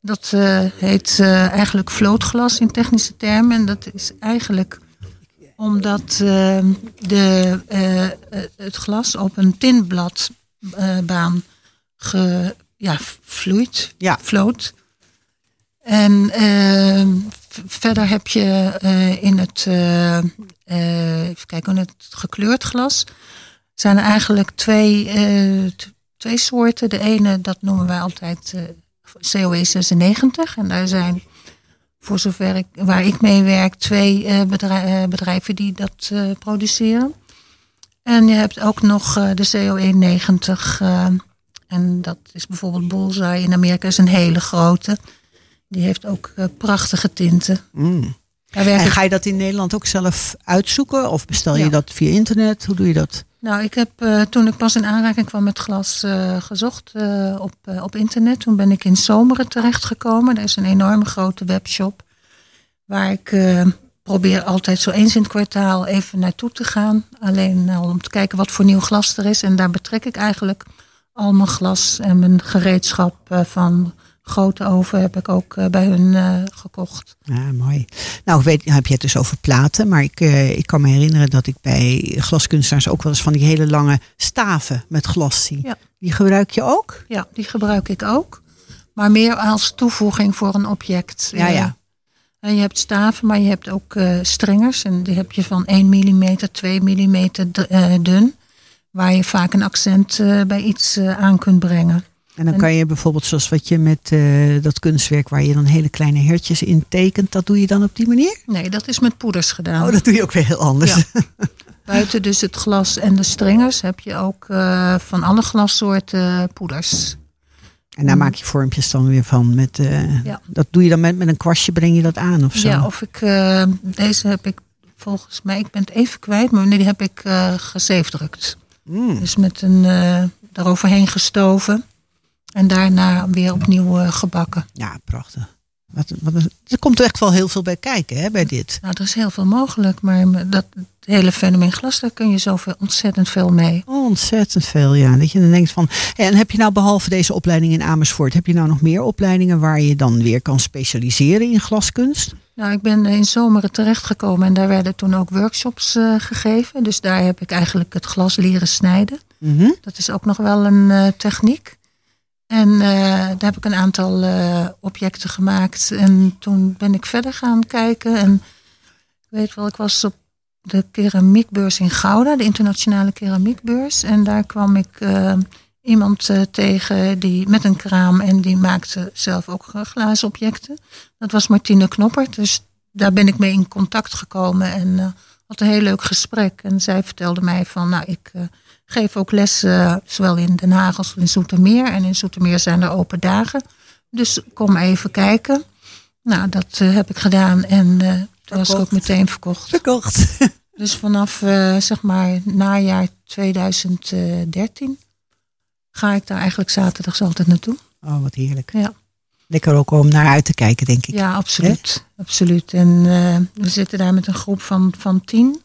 S6: Dat eh, heet eh, eigenlijk vlootglas in technische termen. En dat is eigenlijk omdat eh, de, eh, eh, het glas op een tinbladbaan ge, ja, vloeit,
S5: Ja.
S6: En eh, v- verder heb je eh, in het, eh, eh, even kijken, in het gekleurd glas zijn er eigenlijk twee, eh, twee soorten. De ene, dat noemen wij altijd eh COE 96. En daar zijn, voor zover ik, waar ik mee werk, twee eh, eh, bedrijven die dat eh, produceren. En je hebt ook nog eh, de COE 90. eh, en dat is bijvoorbeeld Bullseye in Amerika, is een hele grote. Die heeft ook prachtige tinten.
S5: Mm. En
S6: ik
S5: ga je dat in Nederland ook zelf uitzoeken? Of bestel je
S6: Ja.
S5: dat via internet? Hoe doe je dat?
S6: Nou, ik heb eh, toen ik pas in aanraking kwam met glas eh, gezocht eh, op, op internet. Toen ben ik in Zomeren terechtgekomen. Er is een enorme grote webshop. Waar ik probeer altijd zo eens in het kwartaal even naartoe te gaan. Alleen al om te kijken wat voor nieuw glas er is. En daar betrek ik eigenlijk al mijn glas en mijn gereedschap van grote oven heb ik ook eh, bij hun eh, gekocht.
S5: Ja, mooi. Nou, ik weet, nou heb je het dus over platen. Maar ik, eh, ik kan me herinneren dat ik bij glaskunstenaars ook wel eens van die hele lange staven met glas zie.
S6: Ja.
S5: Die gebruik je ook?
S6: Ja, die gebruik ik ook. Maar meer als toevoeging voor een object.
S5: Ja, ja.
S6: En je hebt staven, maar je hebt ook stringers. En die heb je van 1 mm, 2 mm dun. Waar je vaak een accent bij iets aan kunt brengen.
S5: En dan kan je bijvoorbeeld zoals wat je met eh, dat kunstwerk waar je dan hele kleine hertjes in tekent. Dat doe je dan op die manier?
S6: Nee, dat is met poeders gedaan.
S5: Oh, dat doe je ook weer heel anders.
S6: Ja. Buiten dus het glas en de stringers heb je ook eh, van alle glassoorten poeders.
S5: En daar maak je vormpjes dan weer van. Met, eh,
S6: Ja.
S5: Dat doe je dan met, met een kwastje, breng je dat aan of zo?
S6: Ja, of ik, deze heb ik volgens mij, ik ben het even kwijt, maar die heb ik gezeefdrukt.
S5: Mm.
S6: Dus met een eroverheen gestoven. En daarna weer opnieuw uh, gebakken.
S5: Ja, prachtig. Wat, wat, er komt echt wel heel veel bij kijken hè, bij dit.
S6: Nou, er is heel veel mogelijk. Maar dat hele fenomeen glas, daar kun je zoveel ontzettend veel mee.
S5: Oh, ontzettend veel, ja. Dat je dan denkt van. En heb je nou behalve deze opleiding in Amersfoort, heb je nou nog meer opleidingen waar je dan weer kan specialiseren in glaskunst?
S6: Nou, ik ben in zomeren terechtgekomen en daar werden toen ook workshops uh, gegeven. Dus daar heb ik eigenlijk het glas leren snijden.
S5: Mm -hmm.
S6: Dat is ook nog wel een uh, techniek. En uh, daar heb ik een aantal uh, objecten gemaakt. En toen ben ik verder gaan kijken. En ik weet wel, ik was op de keramiekbeurs in Gouda, de internationale keramiekbeurs. En daar kwam ik uh, iemand tegen die met een kraam en die maakte zelf ook glazen objecten. Dat was Martine Knoppert. Dus daar ben ik mee in contact gekomen en had een heel leuk gesprek. En zij vertelde mij van, nou, ik geef ook les uh, zowel in Den Haag als in Zoetermeer. En in Zoetermeer zijn er open dagen. Dus kom even kijken. Nou, dat heb ik gedaan en toen was ik ook meteen verkocht.
S5: Verkocht.
S6: Dus vanaf, zeg maar, najaar 2013 ga ik daar eigenlijk zaterdags altijd naartoe.
S5: Oh, wat heerlijk.
S6: Ja.
S5: Lekker ook om naar uit te kijken, denk ik.
S6: Ja, absoluut. He? absoluut. En we zitten daar met een groep van, van tien.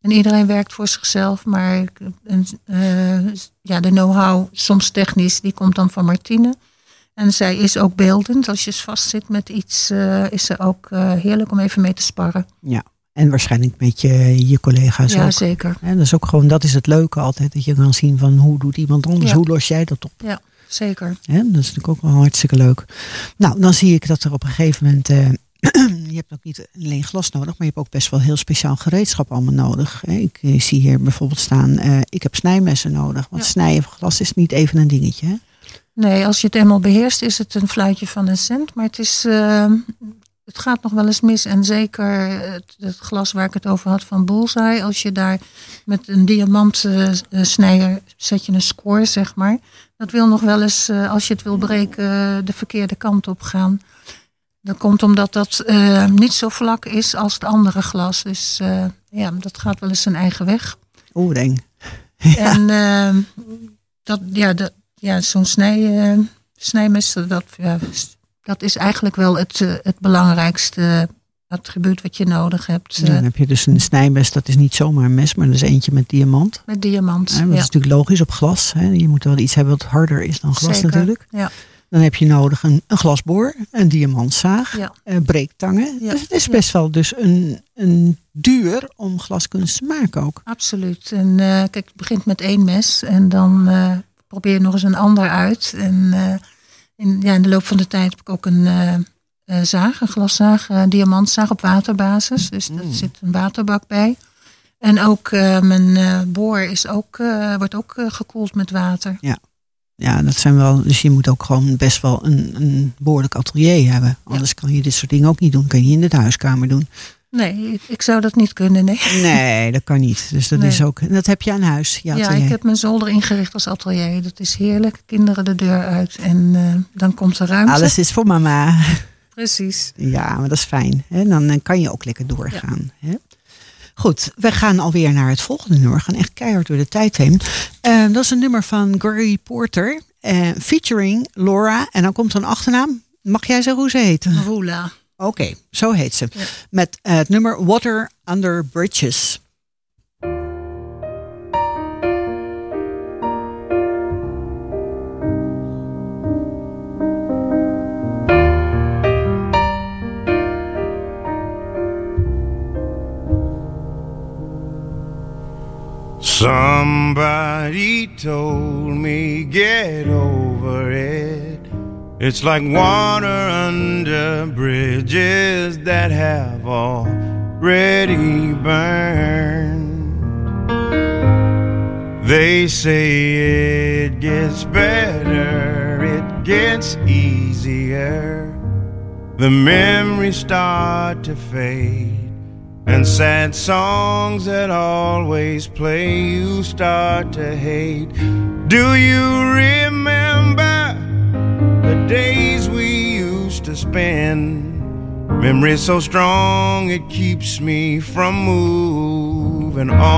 S6: En iedereen werkt voor zichzelf, maar uh, ja, de know-how, soms technisch, die komt dan van Martine. En zij is ook beeldend. Als je vastzit met iets, uh, is ze ook heerlijk om even mee te sparren.
S5: Ja, en waarschijnlijk met je, je collega's
S6: ja,
S5: ook.
S6: zeker.
S5: En dat is ook gewoon, dat is het leuke altijd, dat je kan zien van hoe doet iemand anders,
S6: Ja.
S5: hoe los jij dat op.
S6: Ja, zeker.
S5: Hè, dat is natuurlijk ook wel hartstikke leuk. Nou, dan zie ik dat er op een gegeven moment eh, je hebt ook niet alleen glas nodig, maar je hebt ook best wel heel speciaal gereedschap allemaal nodig. Ik eh, zie hier bijvoorbeeld staan, eh, ik heb snijmessen nodig. Want
S6: Ja.
S5: snijden van glas is niet even een dingetje. Hè?
S6: Nee, als je het eenmaal beheerst, is het een fluitje van een cent. Maar het, is, eh, het gaat nog wel eens mis. En zeker het, het glas waar ik het over had van Bullseye. Als je daar met een diamantsnijder zet je een score, zeg maar. Dat wil nog wel eens, eh, als je het wil breken, eh, de verkeerde kant op gaan. Dat komt omdat dat eh, niet zo vlak is als het andere glas. Dus eh, ja, dat gaat wel eens zijn eigen weg.
S5: Oeh, denk.
S6: En ehm, dat, ja, dat, ja, zo'n snij, eh, snijmes, dat, ja, dat is eigenlijk wel het, eh, het belangrijkste attribuut wat je nodig hebt.
S5: Ja,
S6: eh,
S5: dan heb je dus een snijmes, dat is niet zomaar een mes, maar dat is eentje met diamant.
S6: met diamant. Ja,
S5: Dat is natuurlijk logisch op glas. Hè? Je moet wel iets hebben wat harder is dan glas
S6: zeker.
S5: natuurlijk.
S6: Ja,
S5: Dan heb je nodig een, een glasboor, een diamantzaag,
S6: ja,
S5: eh, breektangen.
S6: Ja.
S5: Dus het is best wel dus een, een duur om glaskunst te maken ook.
S6: absoluut. En eh, kijk, het begint met één mes en dan eh, probeer je nog eens een ander uit. En in, ja, in de loop van de tijd heb ik ook een zaag, een glaszaag, een diamantzaag op waterbasis. Dus daar
S5: Mm.
S6: zit een waterbak bij. En ook mijn boor is ook, wordt ook gekoeld met water.
S5: Ja, dat zijn wel. Dus je moet ook gewoon best wel een, een behoorlijk atelier hebben. Anders kan je dit soort dingen ook niet doen. Kan je in de huiskamer doen.
S6: Nee, ik, ik zou dat niet kunnen, nee.
S5: Nee, dat kan niet. Dus dat
S6: Nee.
S5: is ook. en Dat heb je aan huis. Je
S6: Ja, ik heb mijn zolder ingericht als atelier. Dat is heerlijk. Kinderen de deur uit en eh, dan komt er ruimte.
S5: Alles is voor mama.
S6: Precies.
S5: Ja, maar dat is fijn. Hè? Dan kan je ook lekker doorgaan. Hè? Goed, we gaan alweer naar het volgende nummer. We gaan echt keihard door de tijd heen. Eh, dat is een nummer van Gary Porter. eh, featuring Laura. En dan komt een achternaam. Mag jij zeggen hoe ze heet?
S6: Roela.
S5: Oké, zo heet ze.
S6: Ja.
S5: Met eh, het nummer Water Under Bridges.
S9: Somebody told me get over it. It's like water under bridges that have already burned. They say it gets better, it gets easier. The memories start to fade. And sad songs that always play, you start to hate. Do you remember the days we used to spend? Memory so strong it keeps me from moving on.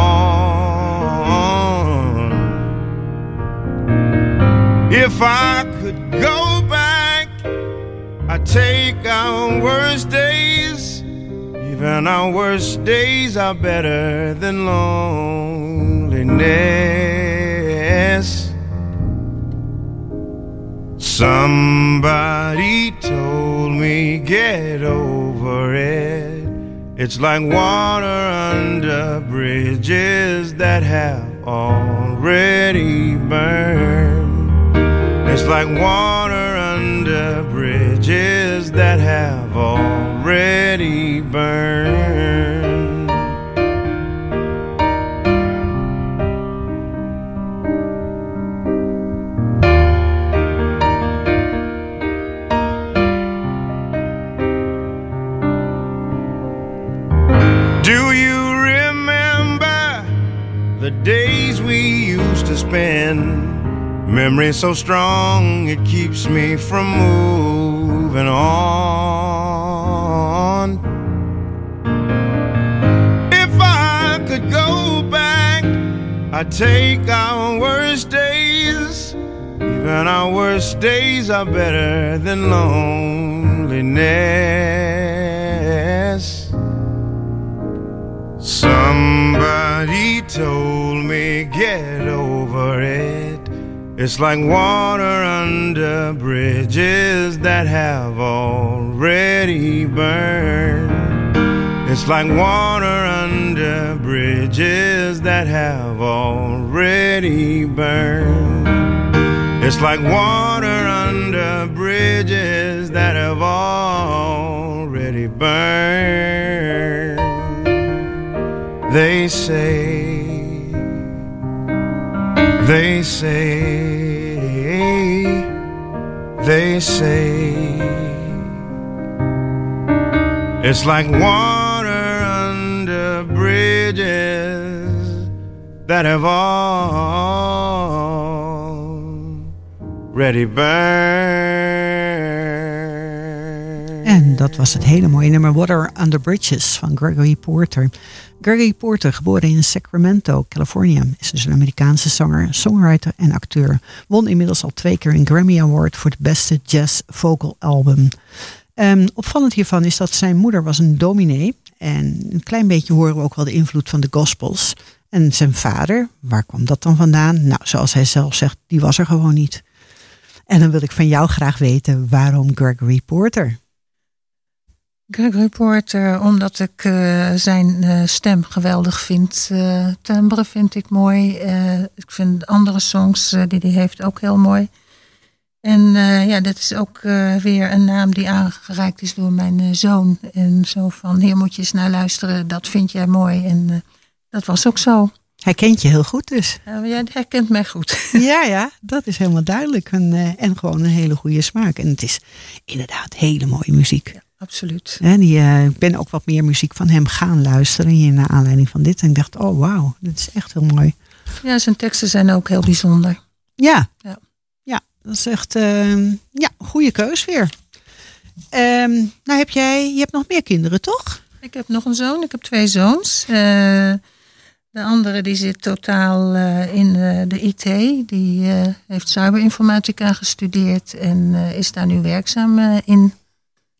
S9: If I could go back, I'd take our worst days. Even our worst days are better than loneliness. Somebody told me get over it. It's like water under bridges that have already burned. It's like water under that have already burned. Memory so strong it keeps me from moving on. If I could go back, I'd take our worst days. Even our worst days are better than loneliness. Somebody told me get over it. It's like water under bridges that have already burned. It's like water under bridges that have already burned. It's like water under bridges that have already burned. They say they say, they say, it's like water under bridges that have already burned.
S5: En dat was het hele mooie nummer Water Under Bridges van Gregory Porter. Gregory Porter, geboren in Sacramento, California, is dus een Amerikaanse zanger, songwriter en acteur. Won inmiddels al twee keer een Grammy Award voor het beste jazz vocal album. Ehm, opvallend hiervan is dat zijn moeder was een dominee. En een klein beetje horen we ook wel de invloed van de gospels. En zijn vader, waar kwam dat dan vandaan? Nou, zoals hij zelf zegt, die was er gewoon niet. En dan wil ik van jou graag weten waarom Gregory Porter?
S6: Gregory Porter, omdat ik uh, zijn uh, stem geweldig vind. Uh, timbre vind ik mooi. ik vind andere songs die hij heeft ook heel mooi. En ja, dat is ook weer een naam die aangereikt is door mijn zoon. En zo van, hier moet je eens naar luisteren, dat vind jij mooi. En dat was ook zo.
S5: Hij kent je heel goed dus.
S6: ja, hij kent mij goed.
S5: Ja, ja, dat is helemaal duidelijk. En, en gewoon een hele goede smaak. En het is inderdaad hele mooie muziek.
S6: Ja, absoluut.
S5: En die, uh, ik ben ook wat meer muziek van hem gaan luisteren hier naar aanleiding van dit. En ik dacht, oh wauw, dit is echt heel mooi.
S6: Ja, zijn teksten zijn ook heel bijzonder.
S5: Ja,
S6: ja,
S5: ja dat is echt uh, ja, goede keus weer. Um, nou heb jij, je hebt nog meer kinderen, toch?
S6: Ik heb nog een zoon, ik heb twee zoons. Uh, de andere die zit totaal uh, in uh, de IT. Die uh, heeft cyberinformatica gestudeerd en is daar nu werkzaam in.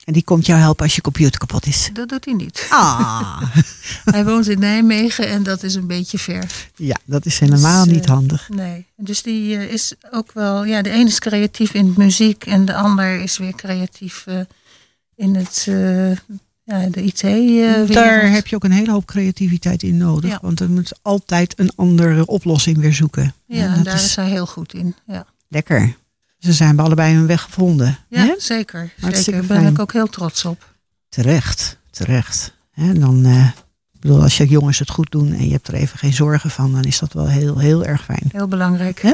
S5: En die komt jou helpen als je computer kapot is?
S6: Dat doet hij niet.
S5: Ah.
S6: hij woont in Nijmegen en dat is een beetje ver.
S5: Ja, dat is helemaal
S6: dus,
S5: niet handig.
S6: Nee, dus die is ook wel... Ja, de ene is creatief in muziek en de ander is weer creatief in het ja, de IT.
S5: Daar heb je ook een hele hoop creativiteit in nodig.
S6: Ja.
S5: Want er moet altijd een andere oplossing weer zoeken.
S6: Ja,
S5: En
S6: daar is hij heel goed in. Ja,
S5: Lekker. Ze zijn bij allebei hun weg gevonden.
S6: ja
S5: hè?
S6: zeker. Zeker. Daar ben ik ook heel trots op.
S5: Terecht, terecht. Hè, dan, ik bedoel, als je jongens het goed doen en je hebt er even geen zorgen van, dan is dat wel heel, heel erg fijn.
S6: Heel belangrijk.
S5: Hè?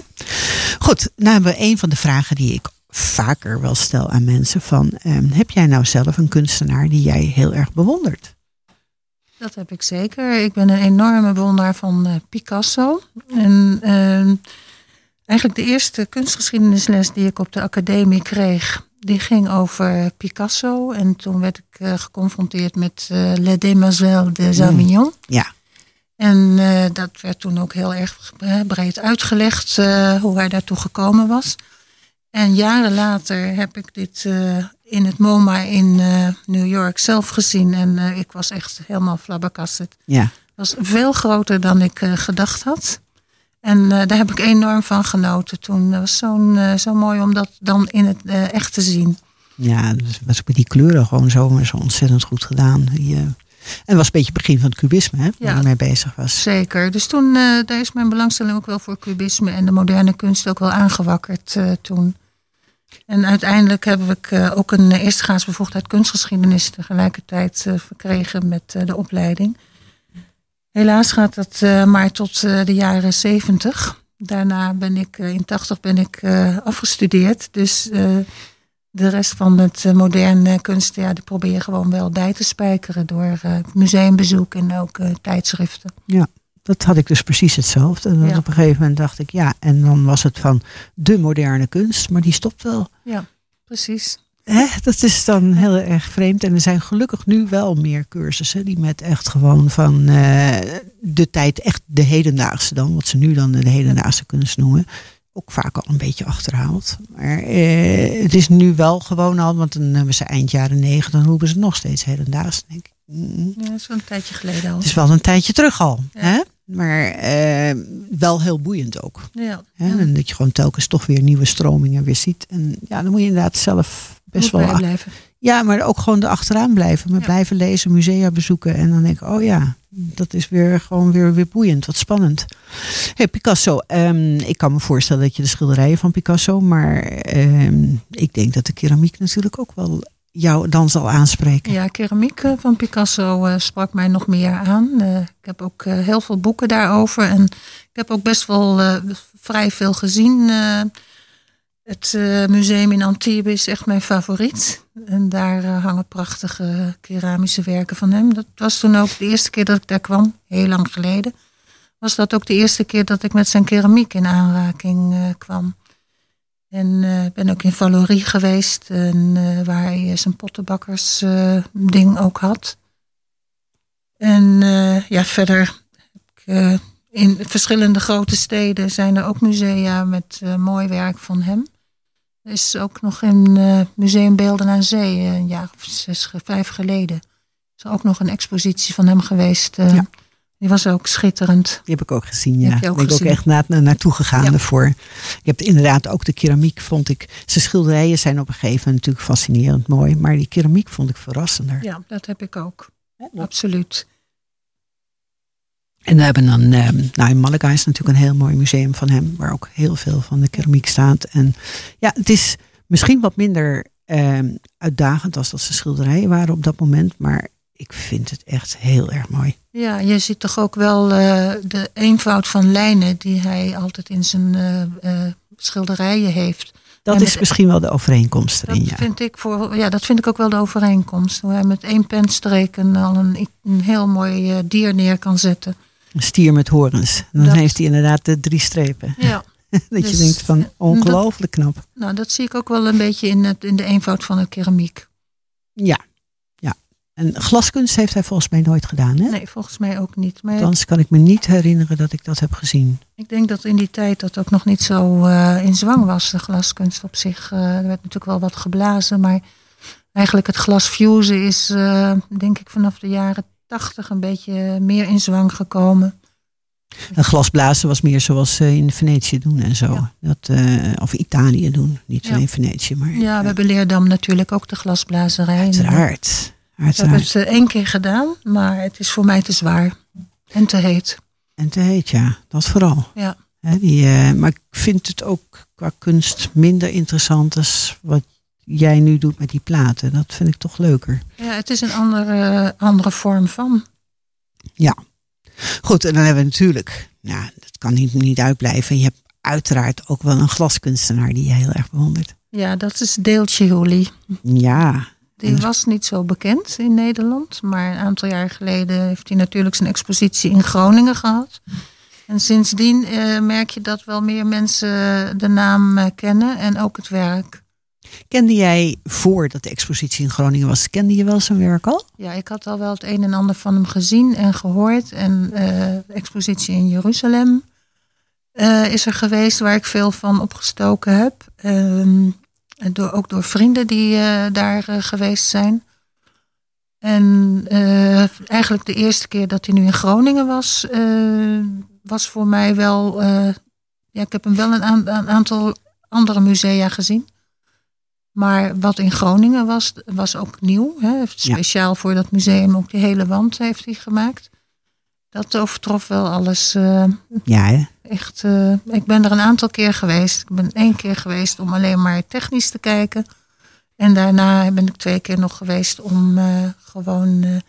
S5: Goed, nou hebben we een van de vragen die ik vaker wel stel aan mensen van, ehm, heb jij nou zelf een kunstenaar die jij heel erg bewondert?
S6: Dat heb ik zeker. Ik ben een enorme bewonderaar van eh, Picasso. En ehm, eigenlijk de eerste kunstgeschiedenisles die ik op de academie kreeg, die ging over Picasso. En toen werd ik eh, geconfronteerd met eh, Les Demoiselles de Avignon.
S5: Ja,
S6: En eh, dat werd toen ook heel erg breed uitgelegd hoe hij daartoe gekomen was. En jaren later heb ik dit in het MoMA in New York zelf gezien. En ik was echt helemaal flabbergasted.
S5: ja.
S6: Het was veel groter dan ik gedacht had. En eh, daar heb ik enorm van genoten toen. Het was zo'n, eh, zo mooi om dat dan in het eh, echt te zien.
S5: Ja, dus was met die kleuren gewoon zo, zo ontzettend goed gedaan. Die, en het was een beetje het begin van het cubisme, hè, waar
S6: Ja.
S5: je mee bezig was.
S6: Zeker. Dus toen daar is mijn belangstelling ook wel voor cubisme en de moderne kunst ook wel aangewakkerd toen. En uiteindelijk heb ik ook een uh, eerstegraadsbevoegdheid kunstgeschiedenis tegelijkertijd verkregen met de opleiding. Helaas gaat dat eh, maar tot eh, de jaren zeventig. Daarna ben ik eh, in 80 ben ik afgestudeerd. Dus de rest van het moderne kunst, ja, die probeer je gewoon wel bij te spijkeren door museumbezoek en ook tijdschriften.
S5: Dat had ik dus precies hetzelfde.
S6: Ja.
S5: Op een gegeven moment dacht ik, ja, en dan was het van de moderne kunst, maar die stopt wel.
S6: Precies.
S5: Hè? Dat is dan heel erg vreemd. En er zijn gelukkig nu wel meer cursussen die met echt gewoon van eh, de tijd, echt de hedendaagse dan, wat ze nu dan de hedendaagse kunst noemen, ook vaak al een beetje achterhaald. Maar eh, het is nu wel gewoon al, want dan hebben ze eind jaren negentig, dan roepen ze nog steeds hedendaags. denk ik. mm,
S6: Ja, dat is wel een tijdje geleden al.
S5: Het is wel een tijdje terug al.
S6: Ja.
S5: Hè? Maar eh, wel heel boeiend ook.
S6: Ja.
S5: Hè? En dat je gewoon telkens toch weer nieuwe stromingen weer ziet. En ja, dan moet je inderdaad zelf best
S6: Moet
S5: wel...
S6: bijblijven.
S5: Ja, maar ook gewoon erachteraan blijven. Maar
S6: Ja.
S5: blijven lezen, musea bezoeken. En dan denk ik, oh ja, dat is weer gewoon weer, weer boeiend. Wat spannend. Hey, Picasso. ehm, ik kan me voorstellen dat je de schilderijen van Picasso... maar ehm, ik denk dat de keramiek natuurlijk ook wel jou dan zal aanspreken?
S6: Ja, keramiek eh, van Picasso eh, sprak mij nog meer aan. Eh, ik heb ook heel veel boeken daarover. En ik heb ook best wel vrij veel gezien. Het eh, museum in Antibes is echt mijn favoriet. En daar eh, hangen prachtige keramische werken van hem. Dat was toen ook de eerste keer dat ik daar kwam, heel lang geleden. Was dat ook de eerste keer dat ik met zijn keramiek in aanraking eh, kwam. En ben ook in Valorie geweest, en, waar hij zijn pottenbakkersding ding ook had. En ja, verder heb ik, in verschillende grote steden zijn er ook musea met mooi werk van hem. Er is ook nog in eh, Museum Beelden aan Zee, eh, een jaar of zes, vijf geleden, is er ook nog een expositie van hem geweest. eh,
S5: Ja.
S6: Die was ook schitterend.
S5: Die heb ik ook gezien, ja.
S6: heb je ook
S5: ben ik ook echt na, na- naartoe gegaan
S6: Ja.
S5: ervoor. Je hebt inderdaad ook de keramiek, vond ik. Zijn schilderijen zijn op een gegeven moment natuurlijk fascinerend mooi. Maar die keramiek vond ik verrassender.
S6: Ja, dat heb ik ook. Absoluut.
S5: En we hebben dan, eh, nou in Malaga is natuurlijk een heel mooi museum van hem. Waar ook heel veel van de keramiek staat. En ja, het is misschien wat minder eh, uitdagend als dat zijn schilderijen waren op dat moment. Maar ik vind het echt heel erg mooi.
S6: Ja, je ziet toch ook wel eh, de eenvoud van lijnen die hij altijd in zijn eh, schilderijen heeft.
S5: Dat
S6: En
S5: is
S6: met-
S5: misschien wel de overeenkomst
S6: Dat
S5: erin, ja.
S6: vind ik voor, ja, dat vind ik ook wel de overeenkomst. Hoe hij met één penstreek al een, een heel mooi dier neer kan zetten.
S5: Een stier met horens. En dan
S6: Dat-
S5: heeft hij inderdaad de drie strepen.
S6: Ja,
S5: dat je
S6: Dus,
S5: denkt van ongelooflijk knap.
S6: nou dat zie ik ook wel een beetje in, het, in de eenvoud van de keramiek.
S5: Ja, ja. En glaskunst heeft hij volgens mij nooit gedaan. Hè?
S6: Nee, volgens mij ook niet. Maar
S5: Althans kan ik me niet herinneren dat ik dat heb gezien.
S6: ik denk dat in die tijd dat ook nog niet zo eh, in zwang was, de glaskunst op zich. Eh, er werd natuurlijk wel wat geblazen, maar eigenlijk het glasfusen is eh, denk ik vanaf de jaren tachtig een beetje meer in zwang gekomen.
S5: En glasblazen was meer zoals ze in Venetië doen en zo.
S6: Ja.
S5: Dat, eh, of Italië doen. Niet
S6: Ja.
S5: alleen Venetië, maar
S6: Ja, we hebben Leerdam natuurlijk ook de glasblazerij.
S5: uiteraard.
S6: Ik heb
S5: uiteraard.
S6: het eh, één keer gedaan, maar het is voor mij te zwaar en te heet.
S5: En te heet, ja. Dat vooral.
S6: Ja.
S5: Die, eh, maar ik vind het ook qua kunst minder interessant als wat jij nu doet met die platen. Dat vind ik toch leuker.
S6: Ja, het is een andere, andere vorm van.
S5: Goed, en dan hebben we natuurlijk, nou, dat kan niet, niet uitblijven. Je hebt uiteraard ook wel een glaskunstenaar die je heel erg bewondert.
S6: Ja, dat is Deeltje.
S5: Ja,
S6: Die was niet zo bekend in Nederland. Maar een aantal jaar geleden heeft hij natuurlijk zijn expositie in Groningen gehad. En sindsdien eh, merk je dat wel meer mensen de naam eh, kennen en ook het werk.
S5: Kende jij voordat de expositie in Groningen was, kende je wel zijn werk al?
S6: Ja, ik had al wel het een en ander van hem gezien en gehoord. En eh, de expositie in Jeruzalem eh, is er geweest waar ik veel van opgestoken heb. En door, ook door vrienden die eh, daar geweest zijn. En eigenlijk de eerste keer dat hij nu in Groningen was, was voor mij wel. ja, ik heb hem wel een aantal andere musea gezien. Maar wat in Groningen was, was ook nieuw. Hè?
S5: Ja.
S6: Speciaal voor dat museum ook de hele wand heeft hij gemaakt. Dat overtrof wel alles. eh,
S5: Ja, hè?
S6: echt, eh, ik ben er een aantal keer geweest. Ik ben één keer geweest om alleen maar technisch te kijken. En daarna ben ik twee keer nog geweest om eh, gewoon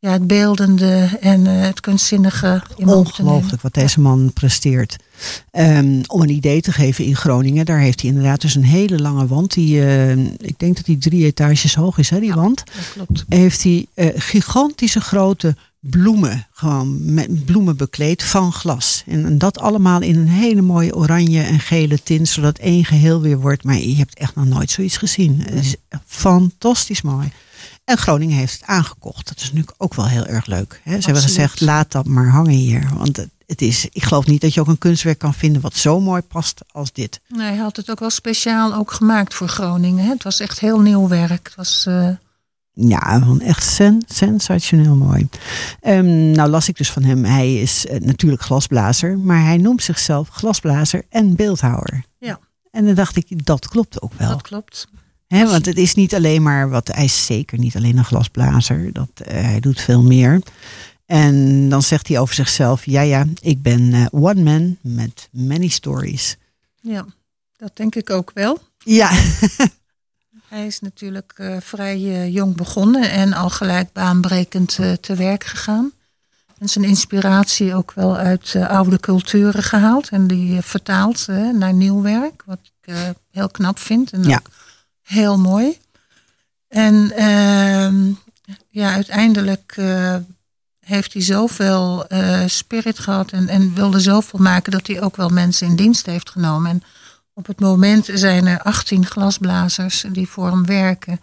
S6: ja, het beeldende en eh, het kunstzinnige in
S5: ongelooflijk wat deze man presteert. Ehm, om een idee te geven in Groningen, daar heeft hij inderdaad dus een hele lange wand. Die, eh, ik denk dat die drie etages hoog is, hè, die wand.
S6: Dat klopt.
S5: heeft hij eh, gigantische grote bloemen, gewoon met bloemen bekleed van glas. En, en dat allemaal in een hele mooie oranje en gele tint, zodat één geheel weer wordt. Maar je hebt echt nog nooit zoiets gezien. Het is fantastisch mooi. En Groningen heeft het aangekocht. Dat is natuurlijk ook wel heel erg leuk. Hè? Ze hebben gezegd, laat dat maar hangen hier. Want het, het is, ik geloof niet dat je ook een kunstwerk kan vinden wat zo mooi past als dit.
S6: Nee, hij had het ook wel speciaal ook gemaakt voor Groningen. Hè? Het was echt heel nieuw werk. Het was, eh,
S5: Ja, echt sen, sensationeel mooi. Ehm, nou las ik dus van hem, hij is eh, natuurlijk glasblazer, maar hij noemt zichzelf glasblazer en beeldhouwer.
S6: Ja.
S5: En dan dacht ik, dat klopt ook wel.
S6: dat klopt.
S5: Hè, want het is niet alleen maar wat, hij is zeker niet alleen een glasblazer, dat, eh, hij doet veel meer. En dan zegt hij over zichzelf, ja ja, ik ben eh, one man met many stories.
S6: Ja, dat denk ik ook wel.
S5: Ja,
S6: Hij is natuurlijk eh, vrij jong begonnen en al gelijk baanbrekend te werk gegaan. En zijn inspiratie ook wel uit oude culturen gehaald en die vertaald naar nieuw werk, wat ik heel knap vind en
S5: Ja.
S6: ook heel mooi. En ehm, ja, uiteindelijk eh, heeft hij zoveel eh, spirit gehad en, en wilde zoveel maken dat hij ook wel mensen in dienst heeft genomen. En op het moment zijn er 18 glasblazers die voor hem werken.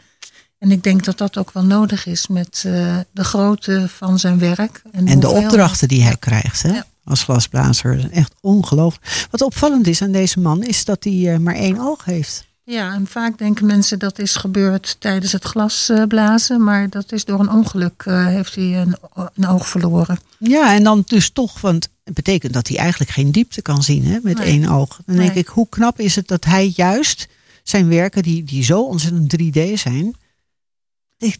S6: En ik denk dat dat ook wel nodig is met eh, de grootte van zijn werk.
S5: En de
S6: hoeveel-
S5: opdrachten die hij krijgt hè,
S6: Ja.
S5: als glasblazer. Echt ongelooflijk. Wat opvallend is aan deze man is dat hij maar één oog heeft.
S6: Ja, en vaak denken mensen dat is gebeurd tijdens het glasblazen. Maar dat is door een ongeluk eh, heeft hij een, een oog verloren.
S5: Ja, en dan dus toch, want het betekent dat hij eigenlijk geen diepte kan zien hè, met
S6: Nee.
S5: één oog. Dan denk ik, hoe knap is het dat hij juist zijn werken, die, die zo ontzettend 3D zijn,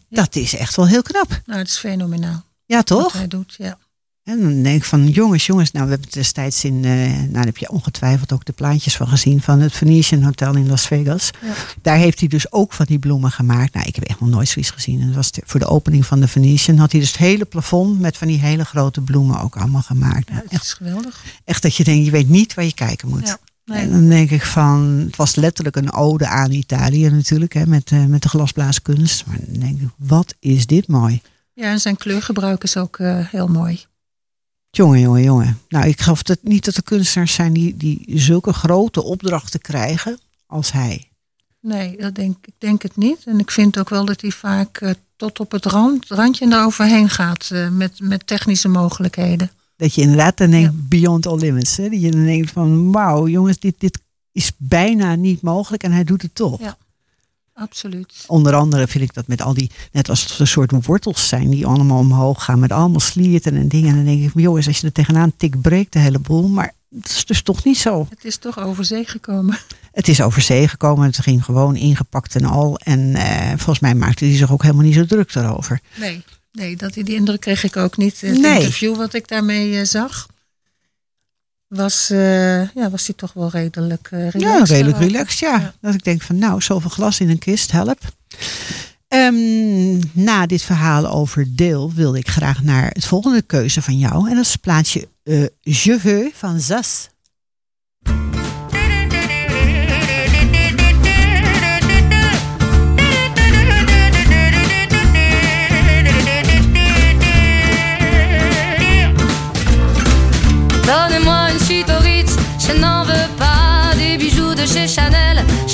S5: dat is echt wel heel knap.
S6: Nou, het is fenomenaal
S5: Ja,
S6: wat
S5: toch?
S6: hij doet. Ja.
S5: En dan denk ik van, jongens, jongens, nou, we hebben het destijds in, eh, nou, daar heb je ongetwijfeld ook de plaatjes van gezien, van het Venetian Hotel in Las Vegas.
S6: Ja.
S5: Daar heeft hij dus ook van die bloemen gemaakt. Nou, ik heb echt nog nooit zoiets gezien. En dat was de- voor de opening van de Venetian had hij dus het hele plafond met van die hele grote bloemen ook allemaal gemaakt.
S6: Ja,
S5: Nou, echt,
S6: is geweldig.
S5: echt dat je denkt, je weet niet waar je kijken moet.
S6: Ja.
S5: En dan denk ik van, het was letterlijk een ode aan Italië natuurlijk, hè, met, eh, met de glasblaaskunst. Maar dan denk ik, wat is dit mooi.
S6: ja, en zijn kleurgebruik is ook eh, heel mooi.
S5: Jongen, jongen, jongen. Nou, ik geloof dat niet dat er kunstenaars zijn die, die zulke grote opdrachten krijgen als hij.
S6: Nee, dat denk, ik denk het niet. En ik vind ook wel dat hij vaak eh, tot op het rand, randje en eroverheen gaat eh, met, met technische mogelijkheden.
S5: Dat je inderdaad dan denkt, beyond all limits. Hè? Dat je dan denkt van, wauw, jongens, dit, dit is bijna niet mogelijk en hij doet het toch.
S6: Ja. Absoluut.
S5: Onder andere vind ik dat met al die, net als het een soort wortels zijn die allemaal omhoog gaan met allemaal slierten en dingen. En dan denk ik, jongens, als je er tegenaan tikt, breekt de hele boel. Maar dat is dus toch niet zo.
S6: Het is toch over zee gekomen.
S5: Het is over zee gekomen, het ging gewoon ingepakt en al. En eh, volgens mij maakte hij zich ook helemaal niet zo druk daarover.
S6: Nee, nee dat, die indruk kreeg ik ook niet. Het
S5: Nee.
S6: interview wat ik daarmee eh, zag, was, eh, ja, was hij toch wel redelijk uh, relaxed.
S5: Ja, redelijk relaxed, ja.
S6: Ja.
S5: Dat ik denk van, nou, zoveel glas in een kist, help. Ehm, na dit verhaal over Deel wilde ik graag naar het volgende keuze van jou. En dat is het plaatsje eh Je veux van Zas.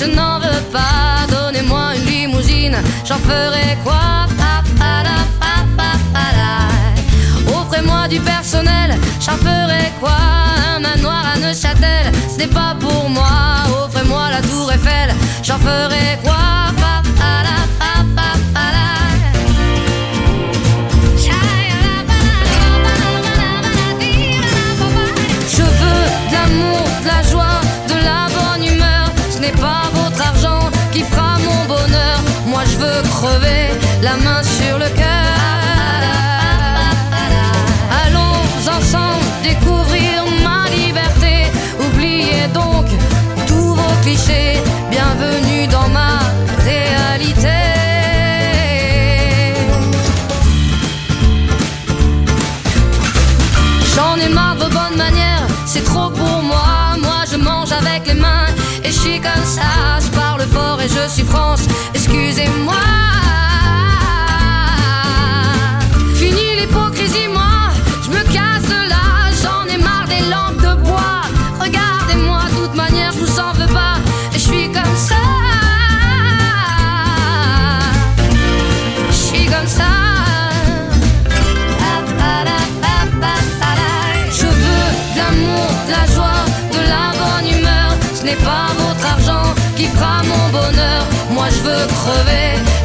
S7: Je n'en veux pas. Donnez-moi une limousine, j'en ferai quoi? Offrez-moi du personnel, j'en ferai quoi? Un manoir à Neuchâtel, ce n'est pas pour moi. Offrez-moi la tour Eiffel, j'en ferai quoi? Bienvenue dans ma réalité. J'en ai marre de vos bonnes manières, c'est trop pour moi. Moi je mange avec les mains et je suis comme ça. Je parle fort et je suis France, excusez-moi.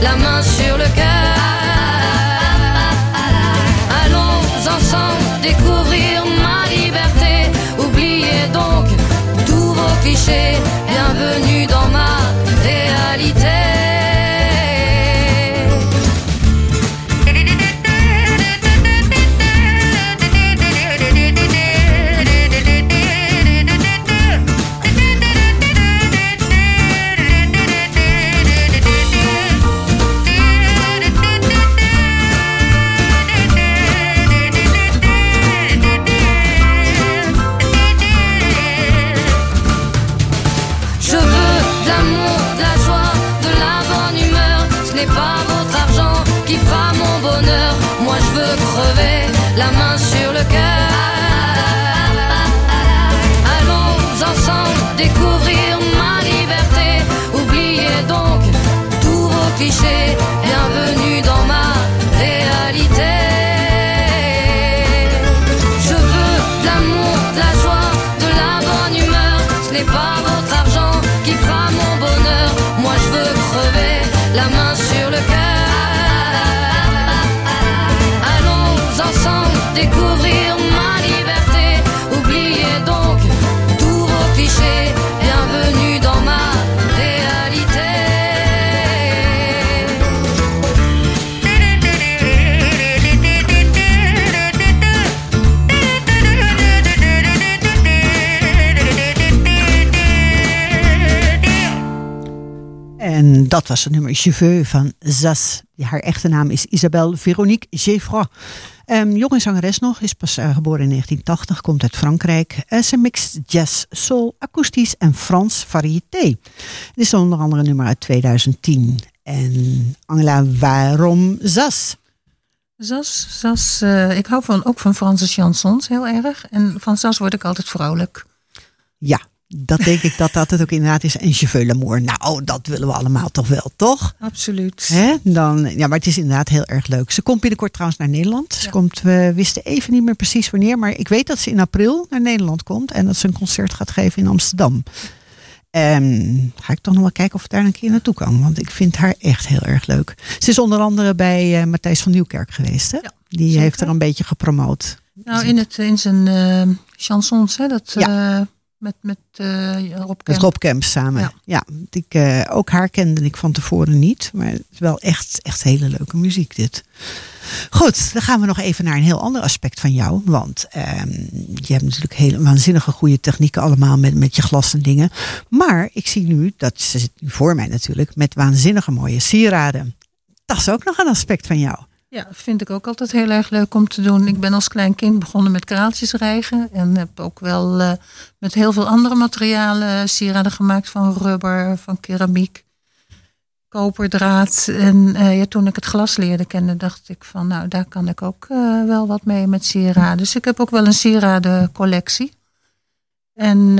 S7: La main sur le cœur. Allons ensemble découvrir ma liberté. Oubliez donc tous vos clichés.
S5: En dat was het nummer Cheveux van Zas. Haar echte naam is Isabelle Veronique Geoffroy. Um, jonge zangeres nog, is pas uh, geboren in 1980, komt uit Frankrijk. Uh, ze mixt jazz, soul, akoestisch en Frans variété. Dit is onder andere een nummer uit 2010. En Angela, waarom Zas?
S6: Zas, Zas uh, ik hou van, ook van Franse chansons heel erg. En van Zas word ik altijd vrolijk.
S5: Ja, dat denk ik dat dat het ook inderdaad is. En Cheveux l'amour, nou, dat willen we allemaal toch wel, toch?
S6: Absoluut.
S5: Hè? Dan, ja, maar het is inderdaad heel erg leuk. Ze komt binnenkort trouwens naar Nederland. Ze komt, we wisten even niet meer precies wanneer, maar ik weet dat ze in april naar Nederland komt en dat ze een concert gaat geven in Amsterdam. En ga ik toch nog wel kijken of ik daar een keer naartoe kan. Want ik vind haar echt heel erg leuk. Ze is onder andere bij uh, Matthijs van Nieuwkerk geweest. Hè?
S6: Ja,
S5: Die
S6: zeker.
S5: heeft er een beetje gepromoot.
S6: Nou, in, het, in zijn uh, chansons, hè, dat,
S5: Ja.
S6: uh, met, met uh, Rob
S5: Met
S6: Kemp.
S5: Rob Kemp samen. Ja.
S6: Ja.
S5: ik, eh, ook haar kende ik van tevoren niet. Maar het is wel echt, echt hele leuke muziek dit. Goed, dan gaan we nog even naar een heel ander aspect van jou. Want ehm, je hebt natuurlijk hele waanzinnige goede technieken allemaal met, met je glas en dingen. Maar ik zie nu, dat ze zit nu voor mij natuurlijk, met waanzinnige mooie sieraden. Dat is ook nog een aspect van jou.
S6: Ja, vind ik ook altijd heel erg leuk om te doen. Ik ben als klein kind begonnen met kraaltjes rijgen. En heb ook wel uh, met heel veel andere materialen sieraden gemaakt. Van rubber, van keramiek, koperdraad. En uh, ja, toen ik het glas leerde kennen, dacht ik van nou, daar kan ik ook wel wat mee met sieraden. Dus ik heb ook wel een sieradencollectie. En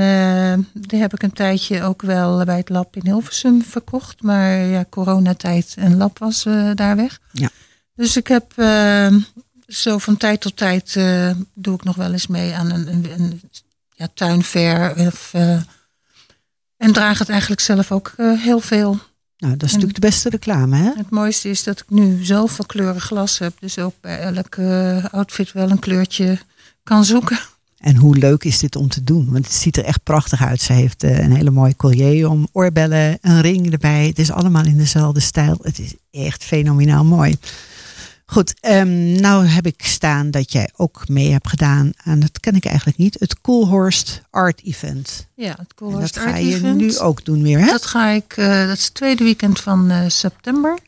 S6: die heb ik een tijdje ook wel bij het lab in Hilversum verkocht. Maar ja, coronatijd en lab was daar weg.
S5: Ja.
S6: Dus ik heb uh, zo van tijd tot tijd uh, doe ik nog wel eens mee aan een, een, een ja, tuinfair. Of, uh, en draag het eigenlijk zelf ook heel veel.
S5: Nou, dat is en, natuurlijk de beste reclame, hè?
S6: Het mooiste is dat ik nu zoveel kleuren glas heb. Dus ook bij elke outfit wel een kleurtje kan zoeken.
S5: En hoe leuk is dit om te doen? Want het ziet er echt prachtig uit. Ze heeft een hele mooie collier om, oorbellen, een ring erbij. Het is allemaal in dezelfde stijl. Het is echt fenomenaal mooi. Goed, um, nou heb ik staan dat jij ook mee hebt gedaan aan, dat ken ik eigenlijk niet, het Coolhorst Art Event.
S6: Ja, het Coolhorst
S5: Art Event. Dat ga je nu ook doen weer, hè?
S6: Dat ga ik, uh, dat is het tweede weekend van uh, september.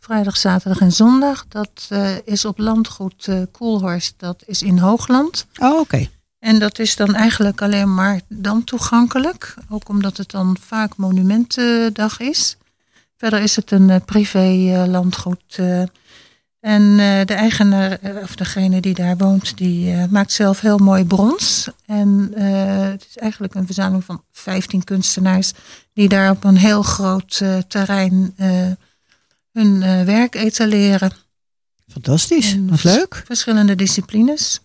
S6: Vrijdag, zaterdag en zondag. Dat uh, is op landgoed Coolhorst, dat is in Hoogland.
S5: Oh, oké. Okay.
S6: En dat is dan eigenlijk alleen maar dan toegankelijk. Ook omdat het dan vaak monumentendag is. Verder is het een privé landgoed. En uh, de eigenaar, of degene die daar woont, die uh, maakt zelf heel mooi brons. En uh, het is eigenlijk een verzameling van 15 kunstenaars die daar op een heel groot terrein hun werk etaleren.
S5: Fantastisch,
S6: en
S5: wat leuk.
S6: Verschillende disciplines.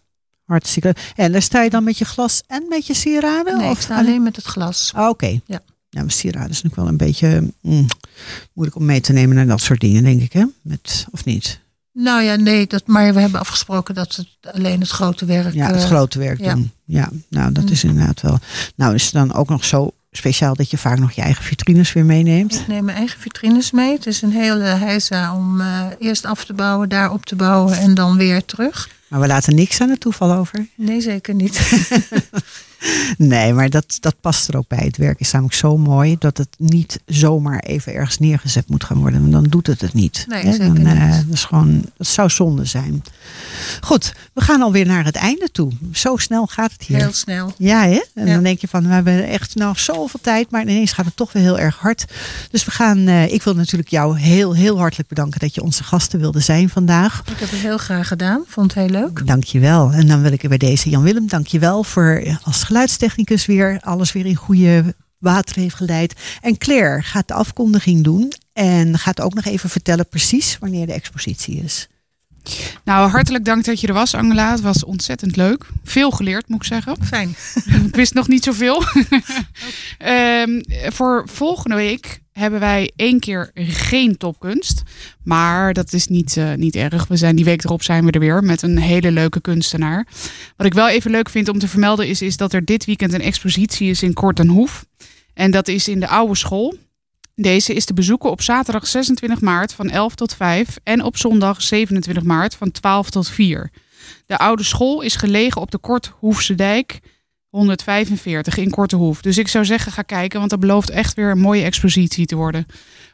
S5: Hartstikke. En daar sta je dan met je glas en met je sieraden?
S6: Nee,
S5: of
S6: ik sta alleen met het glas.
S5: Oh, Oké. Okay.
S6: Ja.
S5: Ja, maar sieraden is natuurlijk wel een beetje mm, moeilijk om mee te nemen naar dat soort dingen, denk ik, hè? Met, of niet?
S6: Nou ja, nee, dat, maar we hebben afgesproken dat het alleen het grote werk.
S5: Ja, het
S6: uh,
S5: grote werk
S6: ja.
S5: doen. Ja, nou, dat is inderdaad wel. Nou, is het dan ook nog zo speciaal dat je vaak nog je eigen vitrines weer meeneemt?
S6: Ik neem mijn eigen vitrines mee. Het is een hele heisa om uh, eerst af te bouwen, daar op te bouwen en dan weer terug.
S5: Maar we laten niks aan het toeval over.
S6: Nee, zeker niet.
S5: nee, maar dat, dat past er ook bij. Het werk is namelijk zo mooi dat het niet zomaar even ergens neergezet moet gaan worden. Want dan doet het het niet.
S6: Nee, zeker
S5: dan, uh,
S6: niet.
S5: Dat, is gewoon, dat zou zonde zijn. Goed, we gaan alweer naar het einde toe. Zo snel gaat het hier.
S6: Heel snel.
S5: Ja, hè? En
S6: Ja.
S5: dan denk je van, we hebben echt nog zoveel tijd, maar ineens gaat het toch weer heel erg hard. Dus we gaan, uh, ik wil natuurlijk jou heel, heel hartelijk bedanken dat je onze gasten wilde zijn vandaag.
S6: Ik heb het heel graag gedaan. Vond het heel leuk.
S5: Dankjewel. En dan wil ik er bij deze Jan Willem, dankjewel voor eh, als geluidstechnicus weer alles weer in goede water heeft geleid. En Claire gaat de afkondiging doen en gaat ook nog even vertellen precies wanneer de expositie is.
S3: Nou, hartelijk dank dat je er was, Angela. Het was ontzettend leuk. Veel geleerd, moet ik zeggen.
S6: Fijn.
S3: ik wist nog niet zoveel. um, voor volgende week hebben wij één keer geen topkunst. Maar dat is niet, uh, niet erg. We zijn die week erop zijn we er weer met een hele leuke kunstenaar. Wat ik wel even leuk vind om te vermelden is, is dat er dit weekend een expositie is in Kort en Hoef. En dat is in de oude school. Deze is te bezoeken op zaterdag 26 maart van 11 tot 5 en op zondag 27 maart van 12 tot 4. De oude school is gelegen op de Korthoefse dijk 145 in Kortehoef. Dus ik zou zeggen, ga kijken, want dat belooft echt weer een mooie expositie te worden.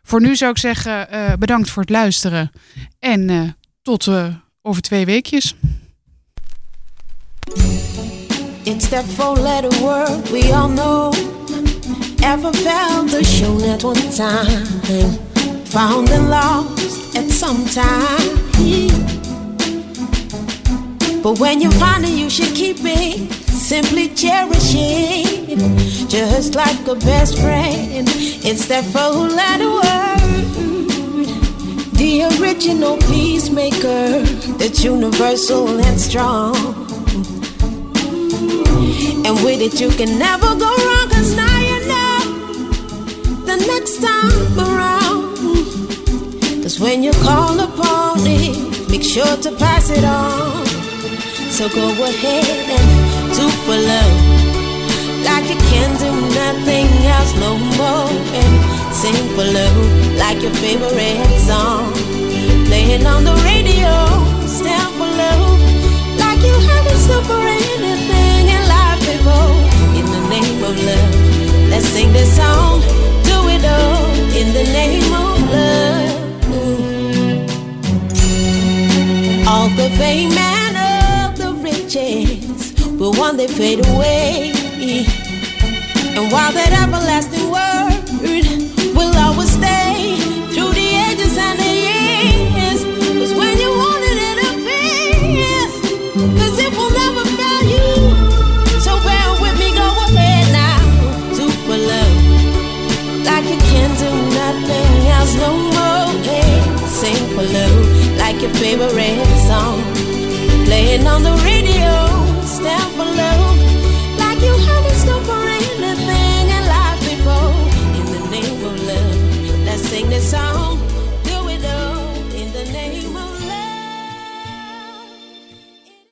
S3: Voor nu zou ik zeggen, eh, bedankt voor het luisteren. En eh, tot eh, over twee weekjes.
S10: It's that four-letter word we all know. Ever felt the shown at one time, found and lost at some time. But when you find it, you should keep it. Simply cherish it, just like a best friend. It's that four-letter word, the original peacemaker, that's universal and strong. And with it, you can never go wrong, cause now the next time around. Cause when you call upon it, make sure to pass it on. So go ahead and do for love. Like you can do nothing else no more. And sing for love like your favorite song. Playing on the radio, stand for love. Like you haven't stood for anything in life before. In the name of love, let's sing this song. In the name of love. All the fame and all the riches will one day fade away. And while that everlasting Like your favorite song. Playing on the radio.